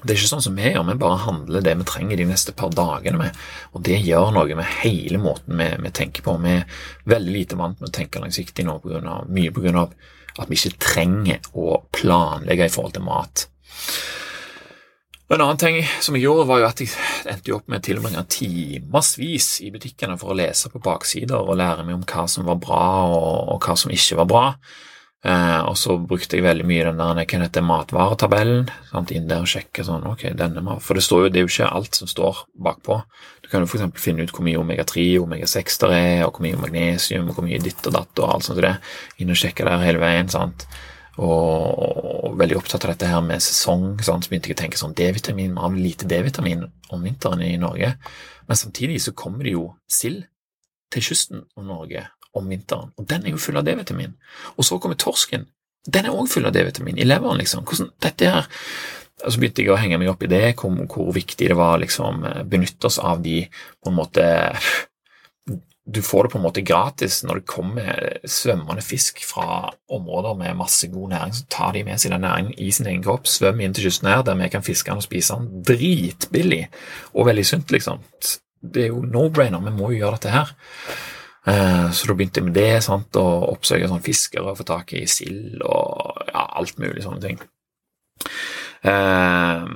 det er ikke sånn som vi gjør, vi bare handler det vi trenger de neste par dagene med. Og det gjør noe med hele måten vi, vi tenker på. Vi er veldig lite vant med å tenke langsiktig nå, på grunn av, mye pga. at vi ikke trenger å planlegge i forhold til mat. Og En annen ting som jeg gjorde, var jo at jeg endte opp med å tilbringe timevis i butikkene for å lese på baksider og lære meg om hva som var bra og, og hva som ikke var bra. Eh, og så brukte jeg veldig mye den der hva heter matvaretabellen. Sant, inn der og sjekke sånn, ok, denne mat, For det, står jo, det er jo ikke alt som står bakpå. Du kan jo f.eks. finne ut hvor mye omega-3 og omega-6 der er, og hvor mye magnesium og hvor mye ditt og datt og alt sånt. det. Inn og sjekke der hele veien. sant, og, veldig opptatt av dette her med sesong. Sant? Så begynte jeg å tenke sånn D-vitamin, Vi har lite D-vitamin om vinteren i Norge. Men samtidig så kommer det jo sild til kysten av Norge om vinteren, og den er jo full av D-vitamin. Og så kommer torsken, den er òg full av D-vitamin i leveren, liksom. Hvordan dette her så begynte jeg å henge meg opp i det, hvor, hvor viktig det var liksom benytte oss av de på en måte Du får det på en måte gratis når det kommer svømmende fisk fra områder med masse god næring. Så tar de med seg den næringen i sin egen kropp, svømmer inn til kysten her, der vi kan fiske den og spise den dritbillig og veldig sunt, liksom. Det er jo no-brainer, vi må jo gjøre dette her. Eh, så da begynte jeg med det, sant, og oppsøke sånn fiskere og få tak i sild og ja, alt mulig sånne ting. Eh,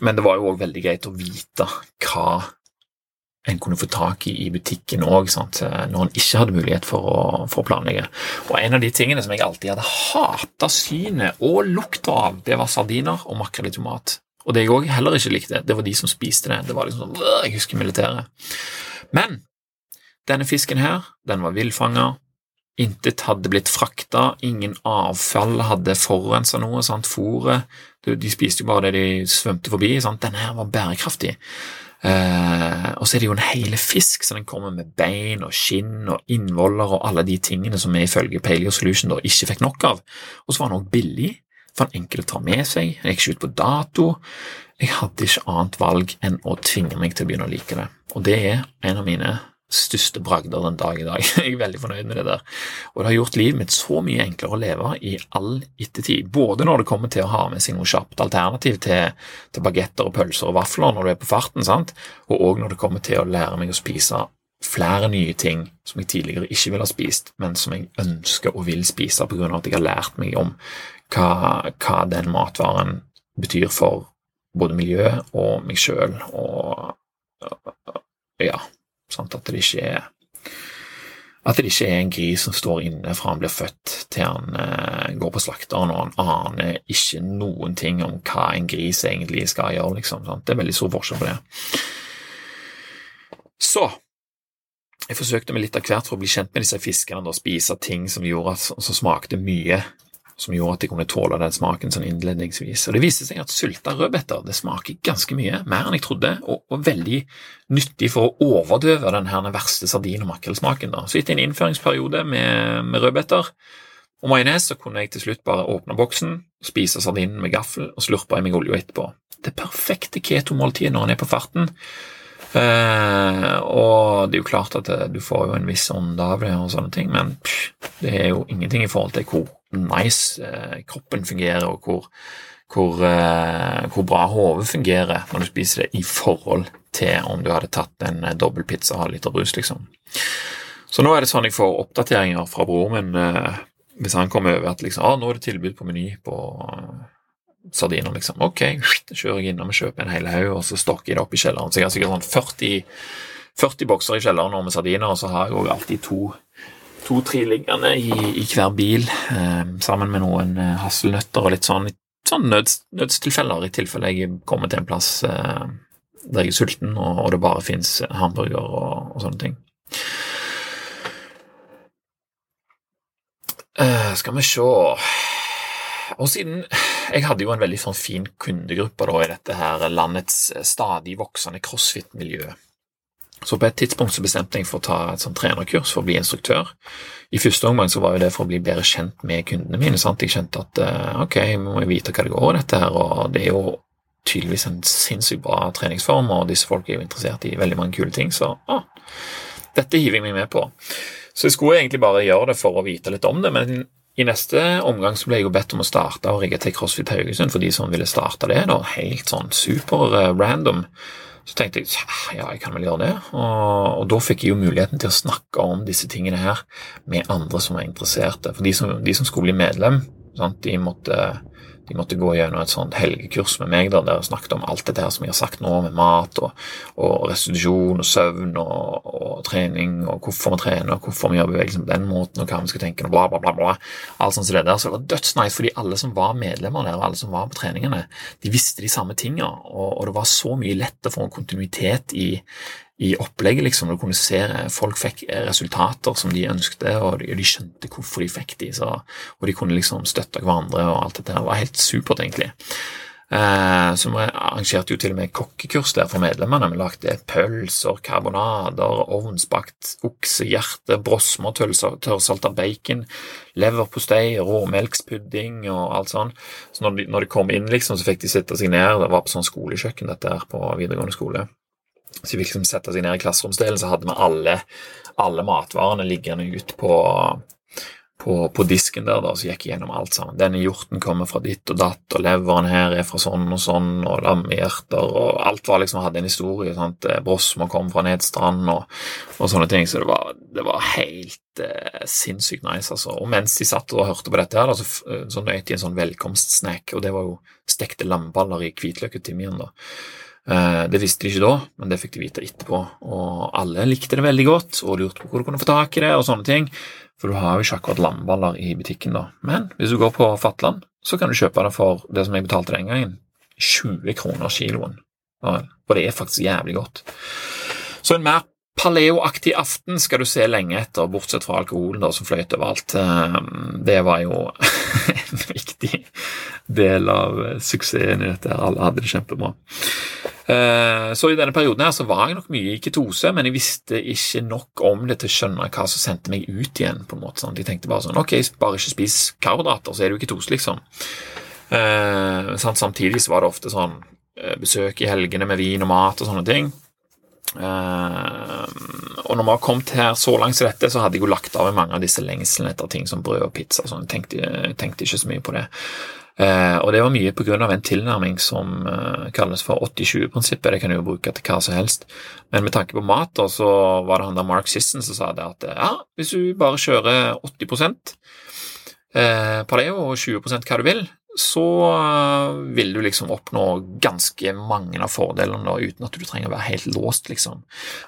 men det var jo òg veldig greit å vite hva en kunne få tak i i butikken òg, når en ikke hadde mulighet for å, for å, planlegge. Og En av de tingene som jeg alltid hadde hata synet og lukta av, det var sardiner og makrell i tomat. Og det jeg òg heller ikke likte, det var de som spiste det. Det var liksom sånn, Jeg husker militæret. Men denne fisken her, den var villfanga. Intet hadde blitt frakta, ingen avfall hadde forurensa noe. sant, Fôret De spiste jo bare det de svømte forbi. sant, Denne her var bærekraftig. Uh, og så er det jo en hele fisk, så den kommer med bein og skinn og innvoller og alle de tingene som vi ifølge Paleo Solution da ikke fikk nok av. Og så var den også billig, for den enkel å ta med seg, den gikk ikke ut på dato. Jeg hadde ikke annet valg enn å tvinge meg til å begynne å like det. Og det er en av mine største bragder den dag i dag. Jeg er veldig fornøyd med det der. Og det har gjort livet mitt så mye enklere å leve i all ettertid. Både når det kommer til å ha med seg noe kjapt alternativ til, til bagetter og pølser og vafler når du er på farten, sant? og òg når det kommer til å lære meg å spise flere nye ting som jeg tidligere ikke ville ha spist, men som jeg ønsker og vil spise av at jeg har lært meg om hva, hva den matvaren betyr for både miljøet og meg sjøl, og ja, sant, at det ikke er at det ikke er en gris som står inne fra han blir født til han eh, går på slakteren, og han aner ikke noen ting om hva en gris egentlig skal gjøre. Liksom, sant? Det er veldig stor forskjell på det. Så jeg forsøkte meg litt av hvert for å bli kjent med disse fiskene og spise ting som, gjorde at, som smakte mye som gjorde at de kunne tåle den smaken sånn innledningsvis. Og Det viste seg at sylta rødbeter det smaker ganske mye, mer enn jeg trodde, og, og veldig nyttig for å overdøve den her verste sardin- og makrellsmaken. Så etter en innføringsperiode med, med rødbeter og majones så kunne jeg til slutt bare åpne boksen, spise sardinen med gaffel og slurpe i meg olja etterpå. Det perfekte keto-måltidet når en er på farten. Eh, og det er jo klart at du får jo en viss ånde av det, og sånne ting, men pff, det er jo ingenting i forhold til hvor nice eh, kroppen fungerer, og hvor, hvor, eh, hvor bra hodet fungerer når du spiser det, i forhold til om du hadde tatt en eh, dobbel pizza og halv liter brus, liksom. Så nå er det sånn jeg får oppdateringer fra broren min hvis han kommer over at liksom, ah, nå er det tilbud på Meny på sardiner, liksom. Ok, kjører jeg innom og kjøper en hel haug, og så stokker jeg det opp i kjelleren. Så jeg har sikkert sånn 40, 40 bokser i kjelleren med sardiner, og så har jeg òg alltid to to-tre i, i, hver bil, eh, sammen med noen eh, hasselnøtter og litt sånn, sånn nøds, nødstilfeller, i tilfelle jeg kommer til en plass eh, der jeg er sulten, og, og det bare fins hamburger og, og, sånne ting. Eh, skal vi se Og siden Jeg hadde jo en veldig sånn fin kundegruppe da, i dette her landets stadig voksende crossfit-miljø. Så på et tidspunkt så bestemte jeg for å ta et sånt trenerkurs for å bli instruktør. I første omgang så var det for å bli bedre kjent med kundene mine. sant? Jeg kjente at eh, ok, vi må vite hva det går i dette her, og det er jo tydeligvis en sinnssykt bra treningsform, og disse folk er jo interessert i veldig mange kule ting, så ah, dette hiver jeg meg med på. Så jeg skulle egentlig bare gjøre det for å vite litt om det, men i neste omgang så ble jeg jo bedt om å starte og rigge til CrossFit Haugesund for de som ville starte det, da, helt sånn super uh, random. Så tenkte jeg ja, jeg kan vel gjøre det, og, og, da fikk jeg jo muligheten til å snakke om disse tingene her med andre som var interesserte. For de som, de som skulle bli medlem, sant, de måtte de måtte gå gjennom et sånt helgekurs med meg der dere snakket om alt dette her som jeg har sagt nå, med mat og, og restitusjon og søvn og, og, trening og hvorfor vi trener og hvorfor vi gjør bevegelsen på den måten og hva vi skal tenke og bla, bla, bla. bla. Alt sånt som det der. Så det var dødsnice fordi alle som var medlemmer der, og alle som var på treningene, de visste de samme tingene, og, og det var så mye lett å få en kontinuitet i i opplegget, liksom. Du kunne se folk fikk resultater som de ønskte, og de, skjønte hvorfor de fikk de, så, og de kunne liksom støtte hverandre, og alt dette. Det var helt supert, egentlig. Eh, så vi arrangerte jo til og med kokkekurs der for medlemmene. Vi lagde pølser, karbonader, ovnsbakt oksehjerte, brosmer, tørrsalta bacon, leverpostei, råmelkspudding og alt sånn. Så når de, når de, kom inn, liksom, så fikk de sitte seg ned. Det var på sånn skolekjøkken, dette her, på videregående skole. Så vi liksom sette seg ned i klasseromsdelen, så hadde vi alle, alle matvarene liggende ut på, på, på, disken der, da, så gikk jeg gjennom alt sammen. Denne hjorten kommer fra ditt og datt, og leveren her er fra sånn og sånn, og lammehjerter, og alt var liksom, hadde en historie. sant, eh, kom fra Nedstrand, og, og sånne ting. Så det var, det var helt eh, sinnssykt nice, altså. Og mens de satt og hørte på dette, her, da, så, eh, så nøt de en sånn velkomstsnack, og det var jo stekte lamballer i hvitløk og timian. da. Eh, det visste de ikke da, men det fikk de vite etterpå. Og alle likte det veldig godt og lurte på hvor du kunne få tak i det, og sånne ting. For du har jo ikke akkurat lamballer i butikken, da. Men hvis du går på Fatland, så kan du kjøpe det for det som jeg betalte den gangen, 20 kroner kiloen. Og det er faktisk jævlig godt. Så en mer paleoaktig aften skal du se lenge etter, bortsett fra alkoholen da, som fløyt overalt. Eh, det var jo en viktig del av suksessen i dette. Alle hadde det kjempebra. Eh, så i denne perioden her så var jeg nok mye i ketose, men jeg visste ikke nok om det til å skjønne hva som sendte meg ut igjen. på en måte. Sånn. Jeg tenkte bare sånn Ok, bare ikke spis karbohydrater, så er du i ketose, liksom. Eh, samtidig så var det ofte sånn besøk i helgene med vin og mat og sånne ting. Uh, og når vi har kommet her så langt som dette, så hadde jeg jo lagt av mange av disse lengslene etter ting som brød og pizza. Sånn. tenkte, tenkte ikke så mye på det. Uh, og det var mye pga. en tilnærming som uh, kalles for 80-20-prinsippet. Det kan du jo bruke til hva som helst. Men med tanke på mat, da, så var det han der Mark Sisson som sa det at ja, hvis du bare kjører 80 uh, paleo og 20 hva du vil, så eh, vil du liksom oppnå ganske mange av fordelene uten at du trenger å være helt låst, liksom.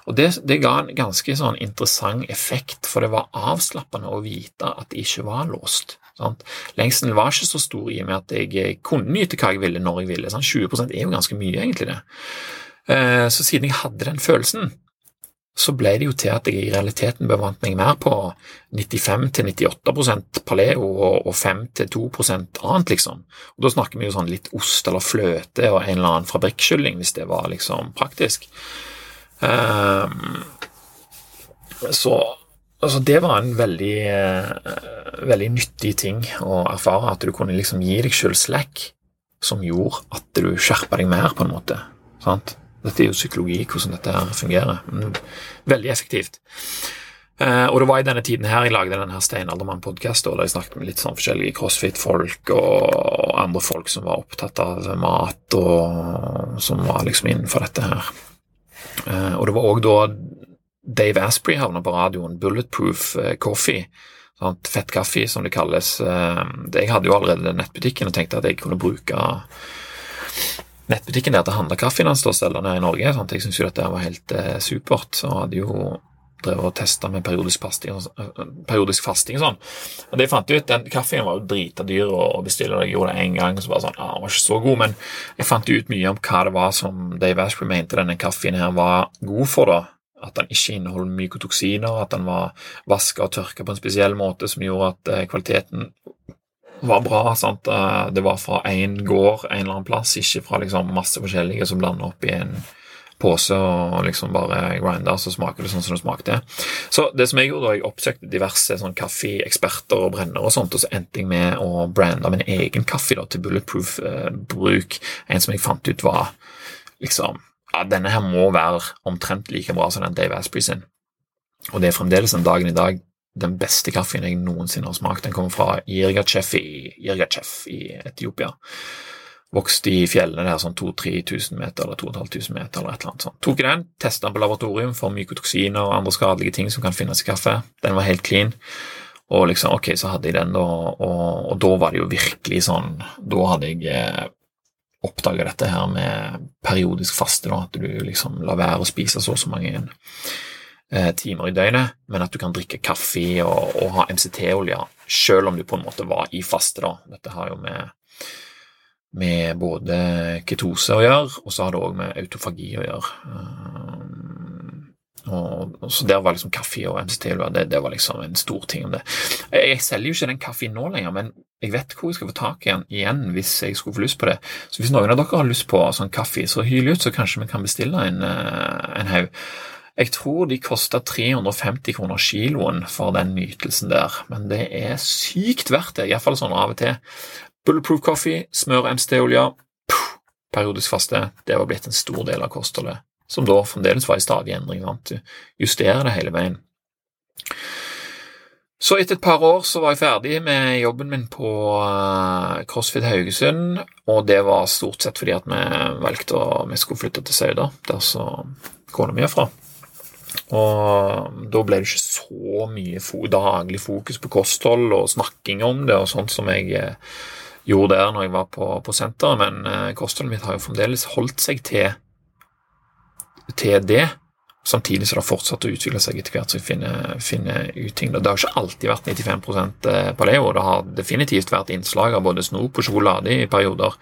Og det, det ga en ganske sånn interessant effekt, for det var avslappende å vite at det ikke var låst. Sant? Lengselen var ikke så stor i og med at jeg kunne nyte hva jeg ville når jeg ville. Sant? 20 er jo ganske mye, egentlig, det. Eh, så siden jeg hadde den følelsen, så ble det jo til at jeg i realiteten bevant meg mer på 95-98% paleo og 5-2% annet, liksom. Og Da snakker vi jo sånn litt ost eller fløte og en eller annen fabrikkskylling, hvis det var liksom praktisk. Um, så altså det var en veldig, uh, veldig nyttig ting å erfare, at du kunne liksom gi deg sjøl slack som gjorde at du skjerpa deg mer, på en måte. sant? Dette er jo psykologi, hvordan dette her fungerer. Men veldig effektivt. Eh, og det var i denne tiden her jeg lagde denne Steinaldermann-podkasten, der jeg snakket med litt sånn forskjellige crossfit-folk og andre folk som var opptatt av mat, og som var liksom innenfor dette her. Eh, og det var òg da Dave Asprey havna på radioen, Bulletproof eh, Coffee. Sant? Fett som det kalles. Jeg hadde jo allerede nettbutikken og tenkte at jeg kunne bruke nettbutikken der til handlekaffen står og selger her i Norge. Sant? Jeg syns jo dette var helt eh, supert. og hadde jo drevet og testa med periodisk fasting, eh, periodisk fasting og sånn. Og det fant jeg ut, den Kaffen var jo drita dyr å bestille, og jeg gjorde det én gang. så bare sånn, ah, den var ikke så god, Men jeg fant ut mye om hva det var som Dave Ashbury mente denne kaffen her var god for. da. At den ikke inneholder mykotoksiner, at den var vaska og tørka på en spesiell måte som gjorde at eh, kvaliteten var bra. sant? Eh, det var fra én gård en eller annen plass, ikke fra liksom masse forskjellige som blander opp i en pose og liksom bare grinder, så smaker det sånn som det smakte. Så det som jeg gjorde, da, jeg oppsøkte diverse sånn kaffeeksperter og brennere og sånt, og så endte jeg med å brande min egen kaffe da, til bulletproof-bruk. Eh, en som jeg fant ut var liksom ja, Denne her må være omtrent like bra som den Dave Asprey sin. Og det er fremdeles den dagen i dag den beste kaffen jeg noensinne har smakt. Den kommer fra Jirgachef i, Jirgachef i Etiopia. Vokste i fjellene der sånn 2000-3000 meter eller 2500 meter eller et eller annet sånt. Tok den, testa den på laboratorium for mykotoksiner og andre skadelige ting som kan finnes i kaffe. Den var helt clean. Og liksom, ok, så hadde jeg den, da, og, og da var det jo virkelig sånn Da hadde jeg eh, oppdaga dette her med periodisk faste, da, at du liksom lar være å spise så og så mange timer i døgnet, men at du kan drikke kaffe og, og ha MCT-olje selv om du på en måte var i faste. da. Dette har jo med, med både ketose å gjøre, og så har det òg med autofagi å gjøre. Um, og, og, så Der var liksom kaffe og MCT-olje det, det, var liksom en stor ting om det. Jeg selger jo ikke den kaffen nå lenger, men jeg vet hvor jeg skal få tak i den igjen hvis jeg skulle få lyst på det. Så hvis noen av dere har lyst på sånn kaffe, så hyl ut, så kanskje vi kan bestille en, eh, en haug. Jeg tror de kosta 350 kroner kiloen for den nytelsen der, men det er sykt verdt det, iallfall sånn av og til. Bulletproof coffee, smør MCT-olje, periodisk faste, det var blitt en stor del av kostholdet, som da fremdeles var i stadig endring. Sant? Du justerer det hele veien. Så etter et par år så var jeg ferdig med jobben min på eh, CrossFit Haugesund, og det var stort sett fordi at vi valgte å vi skulle flytte til Sauda, der så kona mi er fra. Og da ble det ikke så mye fo daglig fokus på kosthold og snakking om det og sånt som jeg eh, gjorde der når jeg var på, på senteret, men eh, kostholdet mitt har jo fremdeles holdt seg til, til det. Samtidig som det har fortsatt å utvikle seg etter hvert som jeg finner, finner ut ting. Det har ikke alltid vært 95 eh, paleo, det har definitivt vært innslag av både snop og sjokolade i perioder,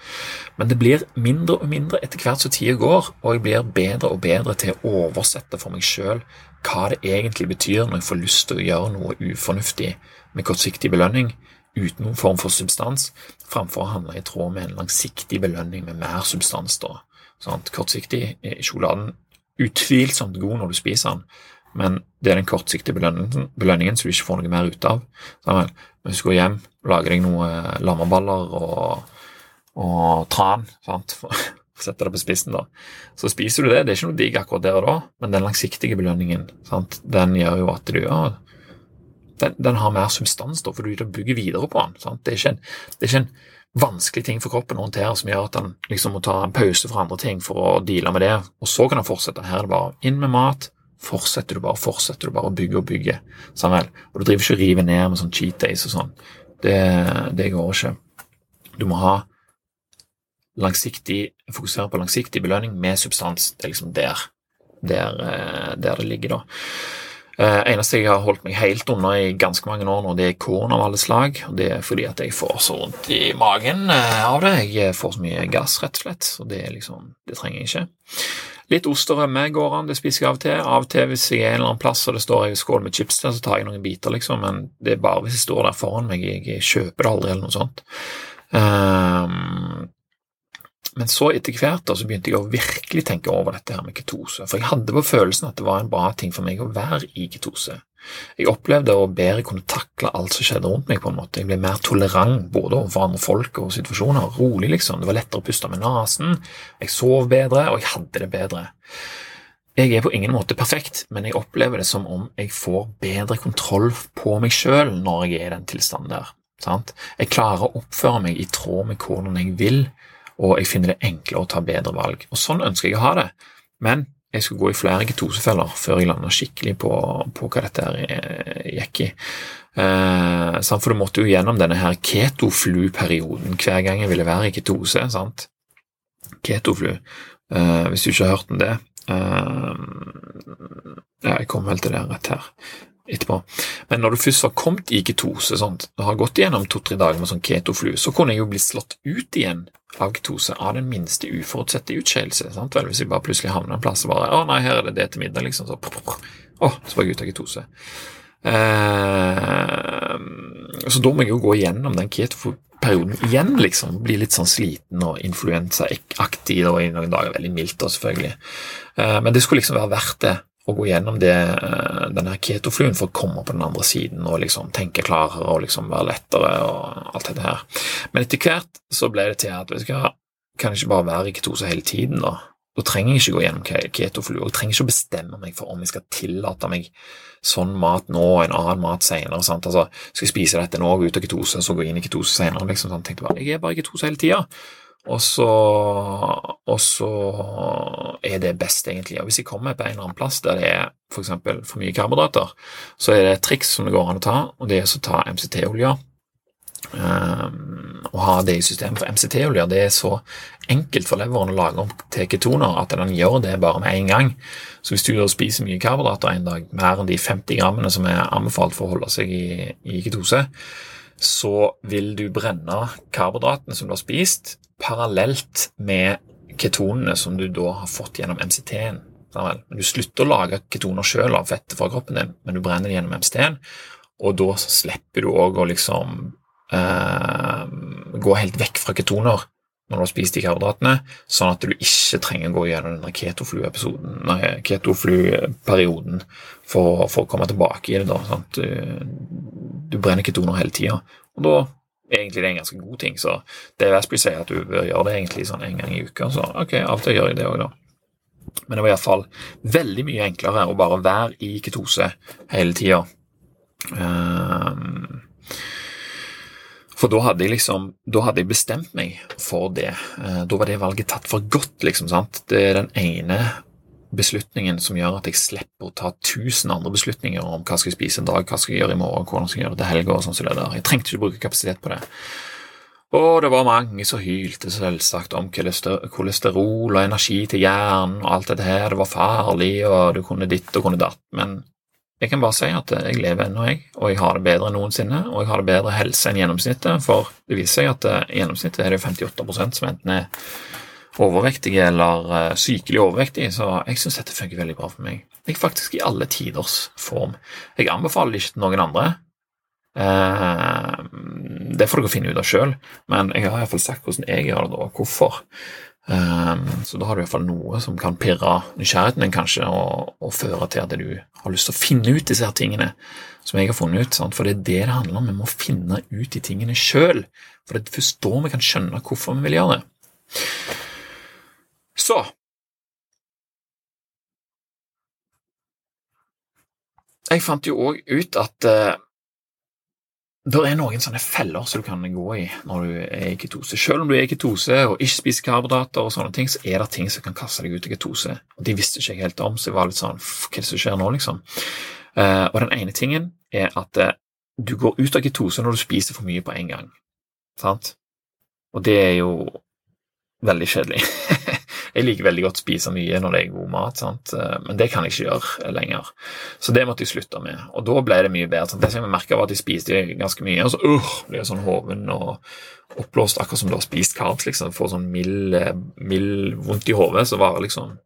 men det blir mindre og mindre etter hvert som tida går, og jeg blir bedre og bedre til å oversette for meg sjøl hva det egentlig betyr når jeg får lyst til å gjøre noe ufornuftig med kortsiktig belønning uten noen form for substans, framfor å handle i tråd med en langsiktig belønning med mer substans. da. Sånn, kortsiktig sjokoladen utvilsomt god når du spiser den, men det er den kortsiktige belønningen, belønningen som du ikke får noe mer ut av. Sammen. Hvis du går hjem, lager deg noen lammeballer og, og tran sant? Sette det på spissen, da. Så spiser du det. Det er ikke noe digg akkurat der og da, men den langsiktige belønningen sant? den gjør jo at du ja, den, den, har mer substans, da, for du bygger videre på den. Sant? Det, er ikke en, det er ikke en vanskelig ting for kroppen å håndtere som gjør at han liksom må ta en pause fra andre ting for å deale med det, og så kan han fortsette. Her er det bare inn med mat, fortsetter du bare fortsetter du bare å bygge og bygge. Samuel. Og du driver ikke og river ned med sånn cheat days og sånn. Det, det går ikke. Du må ha langsiktig, fokusere på langsiktig belønning med substans. Det er liksom der, der, eh, der det ligger, da. Uh, eneste jeg har holdt meg helt unna i ganske mange år nå, det er korn av alle slag. og Det er fordi at jeg får så vondt i magen uh, av det. Jeg får så mye gass, rett og slett. Så det, liksom, det trenger jeg ikke. Litt ost og rømme går an, det spiser jeg av og til. Av og til hvis jeg er en eller annen plass og det står en skål med chips der, så tar jeg noen biter, liksom, men det er bare hvis jeg står der foran meg. Jeg kjøper det aldri, eller noe sånt. Um, men så etter hvert da, så begynte jeg å virkelig tenke over dette her med ketose, for jeg hadde på følelsen at det var en bra ting for meg å være i ketose. Jeg opplevde å bedre kunne takle alt som skjedde rundt meg. på en måte. Jeg ble mer tolerant både overfor andre folk og situasjoner. Rolig, liksom. Det var lettere å puste med nesen. Jeg sov bedre, og jeg hadde det bedre. Jeg er på ingen måte perfekt, men jeg opplever det som om jeg får bedre kontroll på meg sjøl når jeg er i den tilstanden der. Sant? Jeg klarer å oppføre meg i tråd med hvordan jeg vil, og jeg finner det enklere å ta bedre valg. Og Sånn ønsker jeg å ha det, men jeg skulle gå i flere ketosefeller før jeg landa skikkelig på, på, hva dette her gikk i. Eh, for du måtte jo gjennom denne her ketoflu-perioden hver gang jeg ville være i ketose. sant? Ketoflu, eh, hvis du ikke har hørt om det eh, ja, Jeg kommer vel til det rett her etterpå. Men når du først var kommet i ketose sånt, og har gått igjennom to-tre dager med sånn ketoflu, så kunne jeg jo bli slått ut igjen av ketose av den minste uforutsette utskeielse. Hvis jeg bare plutselig havner en plass og bare 'Å, nei, her er det det til middag', liksom. Så, å, så var jeg ute av ketose. Eh, så da må jeg jo gå igjennom den keto-perioden igjen, liksom. Bli litt sånn sliten og influensaaktig i noen dager. Veldig mildt, da, selvfølgelig. Eh, men det skulle liksom være verdt det å gå gjennom det, eh, denne ketofluen for å komme på den andre siden og liksom tenke klarere og liksom være lettere og alt dette her. Men etter hvert så ble det til at vet du hva, kan jeg ikke bare være i ketose hele tiden, da? Da trenger jeg ikke gå gjennom ketoflue, og jeg trenger ikke å bestemme meg for om jeg skal tillate meg sånn mat nå og en annen mat senere. Sant? Altså, skal jeg spise dette nå, gå ut av ketose, så gå inn i ketose senere? Liksom, sånn. Tenkte bare, jeg er bare i ketose hele tida. Og så, og så, er det best, egentlig. Og hvis jeg kommer på en eller annen plass der det er. For, for mye karbohydrater, så er det et triks som det går an å ta, og det er å ta MCT-olje. Um, og ha det i systemet. For MCT-olje det er så enkelt for leveren å lage om til ketoner at den gjør det bare med en gang. Så hvis du spiser mye karbohydrater en dag, mer enn de 50 grammene som er anbefalt for å holde seg i, i ketose, så vil du brenne karbohydratene som du har spist, parallelt med ketonene som du da har fått gjennom MCT-en. Du slutter å lage ketoner sjøl av fettet fra kroppen din, men du brenner det gjennom MCT-en, og da slipper du òg å liksom eh, gå helt vekk fra ketoner når du har spist de karbohydratene, sånn at du ikke trenger å gå gjennom denne ketoflu-perioden ketoflu for, for, å komme tilbake i det. Da, du, du, brenner ketoner hele tida, og da egentlig det er en ganske god ting. Så det Vestby sier at du bør gjøre det egentlig sånn en gang i uka, så ok, av og til gjør jeg det òg, da. Men det var iallfall veldig mye enklere å bare være i ketose hele tida. Um, for da hadde jeg liksom Da hadde jeg bestemt meg for det. Uh, da var det valget tatt for godt, liksom. sant? Det er den ene beslutningen som gjør at jeg slipper å ta tusen andre beslutninger om hva skal jeg spise en dag, hva skal jeg gjøre i morgen, hvordan skal jeg gjøre det til helga og sånn som det der. Jeg trengte ikke bruke kapasitet på det. Og det var mange som hylte selvsagt om kolesterol og energi til hjernen og alt dette her, det var farlig, og du kunne ditt og kunne datt, men jeg kan bare si at jeg lever ennå, jeg, og jeg har det bedre enn noensinne, og jeg har det bedre helse enn gjennomsnittet, for det viser seg at i eh, gjennomsnittet er det 58% som enten er overvektige eller uh, sykelig overvektige, så jeg syns dette funker veldig bra for meg. Jeg er faktisk i alle tiders form. Jeg anbefaler ikke til noen andre. Uh, det får dere finne ut av sjøl, men jeg har iallfall sagt hvordan jeg gjør det, og hvorfor. Um, så da har du iallfall noe som kan pirre nysgjerrigheten din, kanskje, og, og, føre til at du har lyst til å finne ut disse her tingene som jeg har funnet ut. Sant? For det er det det handler om. Vi må finne ut de tingene sjøl. For det er først da vi kan skjønne hvorfor vi vil gjøre det. Så Jeg fant jo òg ut at uh, det er noen sånne feller som du kan gå i når du er i ketose. Selv om du er i ketose og ikke spiser karbohydrater, og sånne ting, så er det ting som kan kaste deg ut i ketose. Og De visste ikke jeg helt om, så jeg var litt sånn Hva er det som skjer nå, liksom? Uh, og den ene tingen er at uh, du går ut av ketose når du spiser for mye på en gang. Sant? Og det er jo veldig kjedelig. Jeg liker veldig godt å spise mye når det er god mat, sant? Eh, men det kan jeg ikke gjøre lenger. Så det måtte jeg slutte med, og da ble det mye bedre. Sant? Det som jeg merka, var at jeg spiste ganske mye, og så uh, ble jeg sånn hoven og oppblåst, akkurat som du har spist carbs. liksom, Får sånn mild, eh, mild vondt i hodet som varer liksom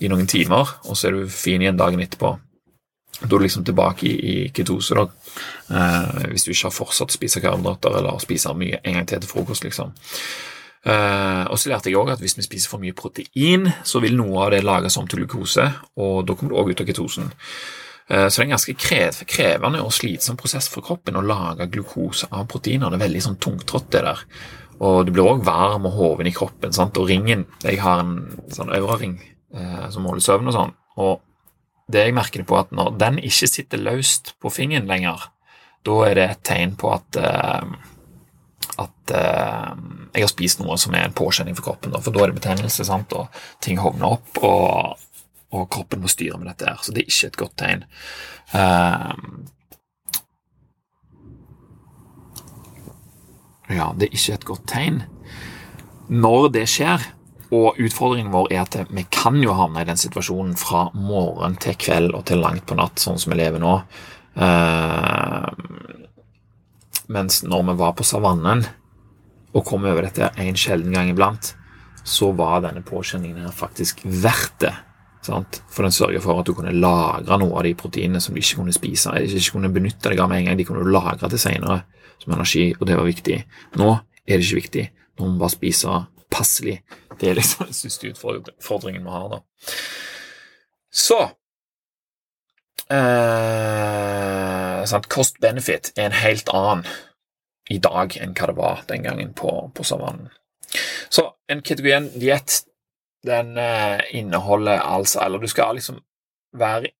i noen timer, og så er du fin igjen dagen etterpå. Da er du liksom tilbake i, i ketose, da. Eh, hvis du ikke har fortsatt å spise karbohydrater eller spise mye en gang til til frokost, liksom. Uh, og så lærte jeg også at hvis vi spiser for mye protein, så vil noe av det lages om til glukose, og da kommer du også ut av ketosen. Uh, så det er en ganske krevende og slitsom prosess for kroppen å lage glukose av proteiner. Det er veldig sånn tungtrådt, det der. Og du blir òg varm og hoven i kroppen. Sant? Og ringen Jeg har en sånn øvre uh, som måler søvn og sånn. Og det jeg merker på, at når den ikke sitter løst på fingeren lenger, da er det et tegn på at at eh, jeg har spist noe som er en påkjenning for kroppen. For da er det betennelse, sant? og ting hovner opp, og, og, kroppen må styre med dette. her, Så det er ikke et godt tegn. Eh, ja, det er ikke et godt tegn. Når det skjer, og utfordringen vår er at vi kan jo havne i den situasjonen fra morgen til kveld og til langt på natt, sånn som vi lever nå. Uh, mens når vi var på savannen og kom over dette en sjelden gang iblant, så var denne påkjenningen her faktisk verdt det. Sant? For den sørger for at du kunne lagre noe av de proteinene som du ikke kunne spise. Ikke kunne benytte deg av med en gang, de kunne du lagre til senere som energi, og det var viktig. Nå er det ikke viktig. Nå må vi bare spise passelig. Det er liksom den siste utfordringen vi har. da. Så eh, Cost-benefit er en helt annen i dag enn hva det var den gangen på, på savannen. Så en ketogen diett den eh, inneholder altså Eller du skal liksom være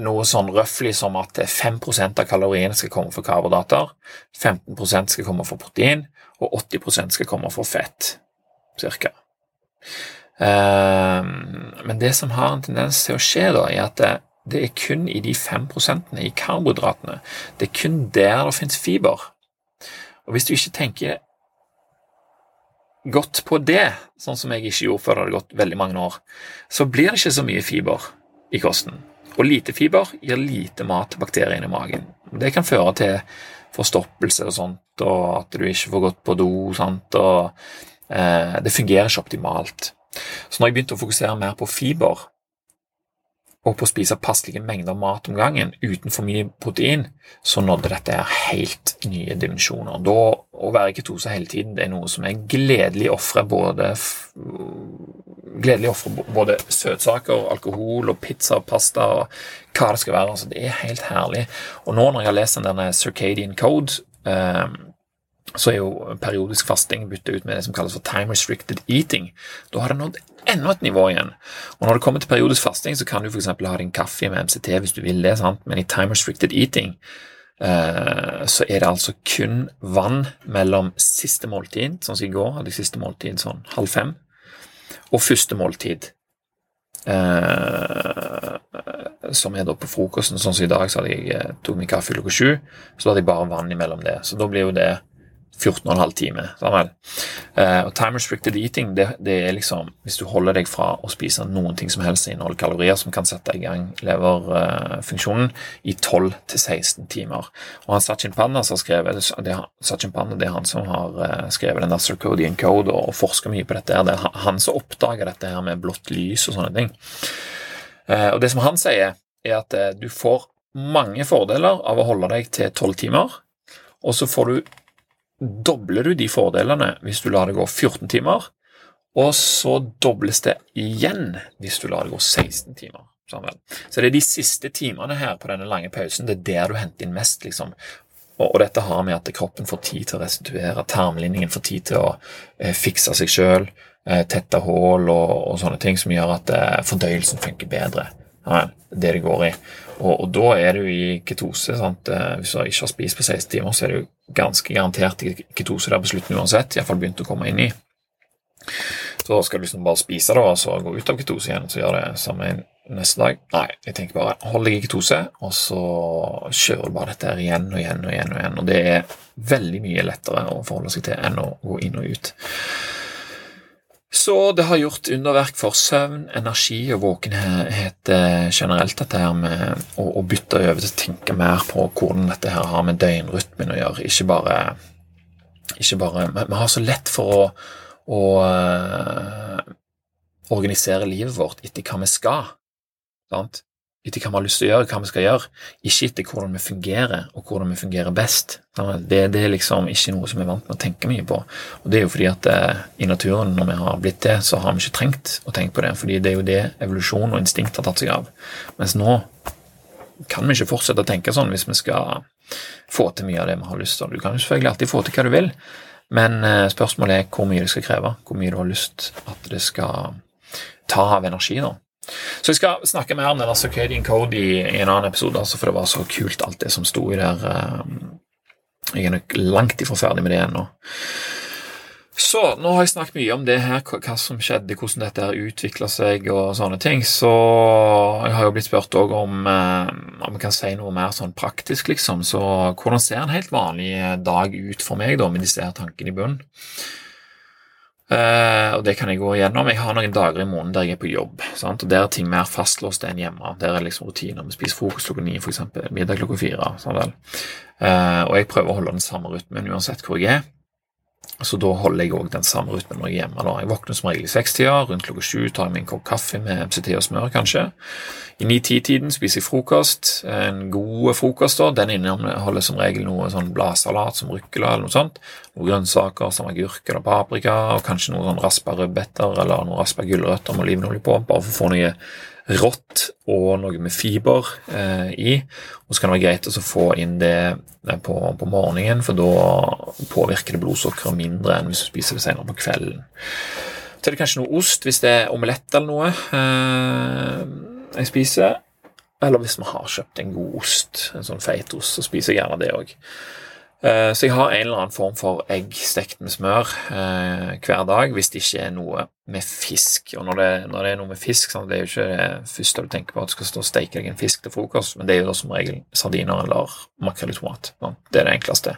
noe sånn røftlig som at 5% av kaloriene skal komme fra karbohydrater, 15% skal komme fra protein, og 80% skal komme fra fett, cirka. Men det som har en tendens til å skje, da, er at det, er kun i de 5% i karbohydratene. Det er kun der det finnes fiber. Og hvis du ikke tenker godt på det, sånn som jeg ikke gjorde før det hadde gått veldig mange år, så blir det ikke så mye fiber i kosten. Og lite fiber gir lite mat til bakteriene i magen. Det kan føre til forstoppelse og sånt, og at du ikke får gått på do. Sant? og eh, Det fungerer ikke optimalt. Så når jeg begynte å fokusere mer på fiber, og på å spise passelige mengder mat om gangen uten for mye protein, så nådde dette helt nye dimensjoner. Da å være ketose hele tiden det er noe som er gledelig ofre både gledelig ofre både søtsaker, alkohol og pizza og pasta og hva det skal være. Altså, det er helt herlig. Og nå når jeg har lest denne Circadian Code um, så er jo periodisk fasting bytta ut med det som kalles for time restricted eating. Da har det nådd enda et nivå igjen. Og Når det kommer til periodisk fasting, så kan du f.eks. ha din kaffe med MCT hvis du vil det, sant? men i time restricted eating eh, så er det altså kun vann mellom siste måltid, sånn som i går hadde jeg siste måltid sånn halv fem, og første måltid. Eh, som er da på frokosten, sånn som i dag, så hadde jeg eh, tok min kaffe klokka sju. Så hadde jeg bare vann imellom det. Så da blir jo det 14,5 timer. Sånn uh, og time restricted eating det, det, er liksom hvis du holder deg fra å spise noen ting som helst inneholder kalorier som kan sette i gang leverfunksjonen i 12-16 timer. Og han Sachin Panna som har skrevet det, Sachin Panna, det er han som har uh, skrevet den der Circodian Code og, og forska mye på dette. her, Det er han som oppdager dette her med blått lys og sånne ting. Eh, og det som han sier, er at du får mange fordeler av å holde deg til 12 timer, og så får du dobler du de fordelene hvis du lar det gå 14 timer, og så dobles det igjen hvis du lar det gå 16 timer. Så det er de siste timene her på denne lange pausen, det er der du henter inn mest liksom, og, dette har med at kroppen får tid til å restituere, tarmlinjen får tid til å eh, fikse seg sjøl, eh, tette hull og, og, sånne ting som gjør at eh, fordøyelsen funker bedre. Ja, det det går i. Og, og, da er du i ketose. Sant? Eh, hvis du ikke har spist på 16 timer, så er du ganske garantert i ketose der på slutten uansett. Iallfall begynt å komme inn i. Så skal du liksom bare spise det og så gå ut av ketose igjen så gjør det samme neste dag. Nei, jeg tenker bare hold deg i ketose, og så kjører du bare dette her igjen og igjen og igjen. Og igjen, og det er veldig mye lettere å forholde seg til enn å gå inn og ut. Så det har gjort underverk for søvn, energi og våkenhet generelt, dette her med å, å bytte over til å tenke mer på hvordan dette her har med døgnrytmen å gjøre. Ikke bare, ikke bare Vi har så lett for å, å uh, organisere livet vårt etter hva vi skal. Sant? Etter hva vi har lyst til å gjøre, hva vi skal gjøre, ikke etter hvordan vi fungerer, og hvordan vi fungerer best. Det, det, er liksom ikke noe som vi er vant med å tenke mye på. Og det er jo fordi at eh, i naturen, når vi har blitt det, så har vi ikke trengt å tenke på det, fordi det er jo det evolusjon og instinkt har tatt seg av. Mens nå kan vi ikke fortsette å tenke sånn hvis vi skal få til mye av det vi har lyst til. Du kan jo selvfølgelig alltid få til hva du vil, men eh, spørsmålet er hvor mye det skal kreve, hvor mye du har lyst at det skal ta av energi. da. Så jeg skal snakke mer om denne Circadian Code i, i, en annen episode, altså, for det var så kult, alt det som sto i der. Eh, jeg er nok langt ifra ferdig med det ennå. Så nå har jeg snakket mye om det her, hva som skjedde, hvordan dette her utvikla seg og sånne ting. Så jeg har jo blitt spurt òg om eh, om jeg kan si noe mer sånn praktisk, liksom. Så hvordan ser en helt vanlig dag ut for meg, da, med disse her tankene i bunnen? Uh, og det kan jeg gå igjennom. Jeg har noen dager i måneden der jeg er på jobb. Sant? og Der er ting mer fastlåst enn hjemme. Der er liksom rutiner. Vi spiser frokost klokka ni, f.eks. Middag klokka fire. Sånn uh, og jeg prøver å holde den samme rytmen uansett hvor jeg er. Så da holder jeg òg den samme rytmen når jeg er hjemme. Da. Jeg våkner som regel i sekstida. Rundt klokka sju tar jeg meg en kopp kaffe med MCT og smør, kanskje. I ni-ti-tiden spiser jeg frokost. En god frokost. da. Den inneholder som regel noe sånn bladsalat som ruccola eller noe sånt. Noen grønnsaker som agurk eller paprika, og kanskje noe sånn raspa rødbeter eller noe raspa gulrøtter med olivenolje på, bare for å få noe rått og noe med fiber eh, i. Og så kan det være greit å få inn det eh, på, på, morgenen, for da påvirker det blodsukkeret mindre enn hvis du spiser det senere på kvelden. Så er det kanskje noe ost hvis det er omelett eller noe eh, jeg spiser. Eller hvis vi har kjøpt en god ost, en sånn feit ost, så spiser jeg gjerne det òg. Eh, så jeg har en eller annen form for egg stekt med smør eh, hver dag, hvis det ikke er noe med fisk. Og når det, når det er noe med fisk, sånn, det er jo ikke det første du tenker på at du skal stå og steike deg en fisk til frokost, men det er jo da som regel sardiner eller makrell i tomat. Sånn. Det er det enkleste.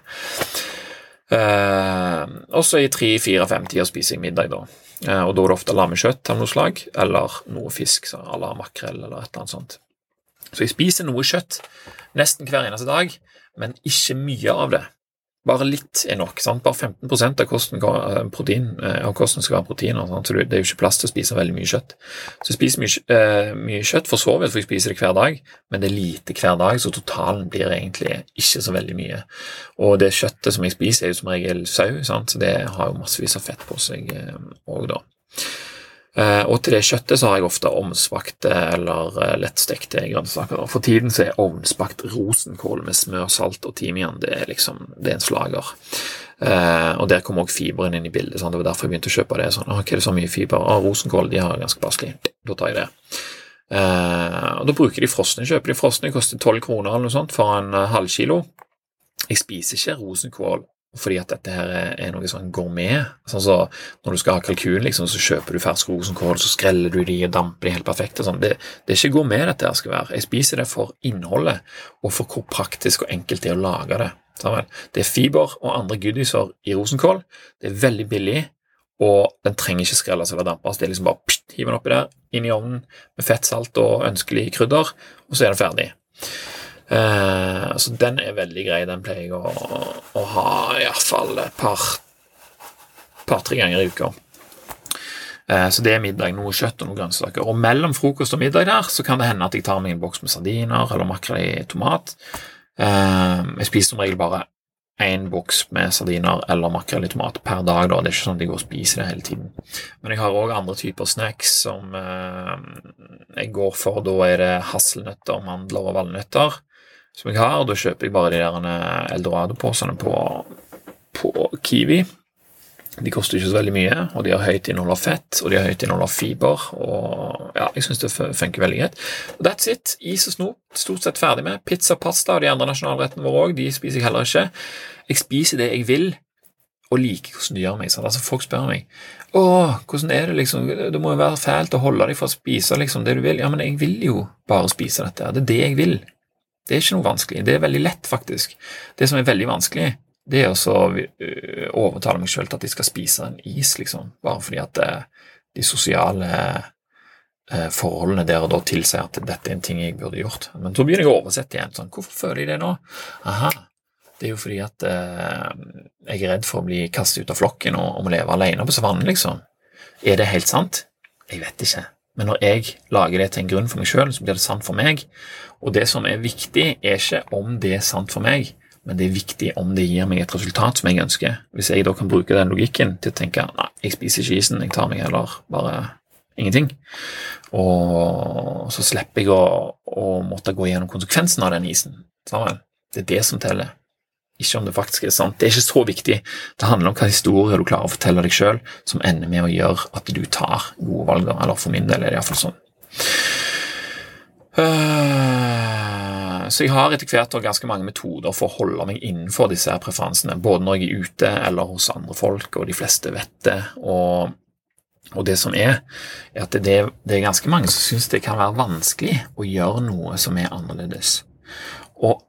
Eh, også i tre, fire, fem tider spiser jeg middag, da. Eh, og da er det ofte lammekjøtt av noe slag, eller noe fisk, så eller makrell eller et eller annet sånt. Så jeg spiser noe kjøtt nesten hver eneste dag, men ikke mye av det. Bare litt er nok. Sant? Bare 15% av kosten, eh, protein, eh, av kosten skal være proteiner. Så det er jo ikke plass til å spise veldig mye kjøtt. Så jeg spiser mye, uh, mye kjøtt for så vidt, for jeg spiser det hver dag, men det er lite hver dag, så totalen blir egentlig ikke så veldig mye. Og det kjøttet som jeg spiser, er jo som regel sau, sant? så det har jo massevis av fett på seg òg, da. Eh, og til det kjøttet så har jeg ofte ovnsbakte eller eh, lettstekte grønnsaker. For tiden så er ovnsbakt rosenkål med smør, salt og timian det er liksom, det er en slager. Og der kom også fiberen inn i bildet. Sånn. Det var derfor jeg begynte å kjøpe det. Sånn, ok, det er så mye fiber. Ah, rosenkål de har ganske passelig. Da tar jeg det. Og Da bruker de frosne. Kjøper de frosne, koster 12 kroner eller noe sånt for en halv kilo. Jeg spiser ikke rosenkål fordi at dette her er noe sånn gourmet. Sånn så Når du skal ha kalkun, liksom, så kjøper du fersk rosenkål, så skreller du de og damper de helt perfekt. Sånn. Det, det, er ikke gourmet dette her skal være. Jeg spiser det for innholdet, og for hvor praktisk og enkelt det er å lage det. Sånn. Det er fiber og andre goodieser i rosenkål. Det er veldig billig, og den trenger ikke skrelles eller dampes. Det er liksom bare pst, hive den oppi der, inn i ovnen med fett, salt og ønskelig krydder, og så er den ferdig. Eh, så den er veldig grei. Den pleier jeg å, å ha iallfall et par-tre par, ganger i uka. Eh, så det er middag, noe kjøtt og noen grønnsaker. Og mellom frokost og middag der så kan det hende at jeg tar meg en boks med sardiner eller makrell i tomat. Eh, jeg spiser som regel bare én boks med sardiner eller makrell i tomat per dag. Da. Det er ikke sånn at jeg går og spiser det hele tiden. Men jeg har òg andre typer snacks som jeg går for. Da er det hasselnøtter, mandler og valnøtter. Som jeg har. Da kjøper jeg bare de der Eldorado-posene på, på Kiwi. De koster ikke så veldig mye, og de har høyt innhold av fett og de har høyt innhold av fiber. og ja, Jeg syns det funker veldig greit. That's it. Is og snop stort sett ferdig med. Pizza, pasta og de andre nasjonalrettene våre òg, de spiser jeg heller ikke. Jeg spiser det jeg vil, og liker hvordan det gjør meg. Sant? Altså, Folk spør meg å, hvordan er det liksom, det må jo være fælt å holde deg for å spise liksom det du vil. Ja, men jeg vil jo bare spise dette. Det er det jeg vil. Det er ikke noe vanskelig. Det er veldig lett, faktisk. Det som er veldig vanskelig, det er å øh, overtale meg sjøl til at jeg skal spise en is, liksom, bare fordi at øh, de sosiale øh, forholdene der og da tilsier at dette er en ting jeg burde gjort. Men så begynner jeg å oversette igjen. sånn, Hvorfor føler jeg det nå? Aha, det er jo fordi at jeg er redd for å bli kastet ut av flokken og, og må leve alene på savannen, liksom. Er det helt sant? Jeg vet ikke. Men når jeg lager det til en grunn for meg sjøl, så blir det sant for meg. Og det som er viktig, er ikke om det er sant for meg, men det er viktig om det gir meg et resultat som jeg ønsker. Hvis jeg da kan bruke den logikken til å tenke nei, jeg spiser ikke isen, jeg tar meg heller bare ingenting, og så slipper jeg å, å måtte gå gjennom konsekvensen av den isen. Det er det som teller, ikke om det faktisk er sant. Det er ikke så viktig. Det handler om hva historier du klarer å fortelle deg sjøl, som ender med å gjøre at du tar gode valg. Eller for min del er det iallfall sånn. Uh, så jeg har etter hvert ganske mange metoder for å holde meg innenfor disse her preferansene, både når jeg er ute eller hos andre folk, og de fleste vet det. Og, og det som er, er at det, det er ganske mange som syns det kan være vanskelig å gjøre noe som er annerledes. Og,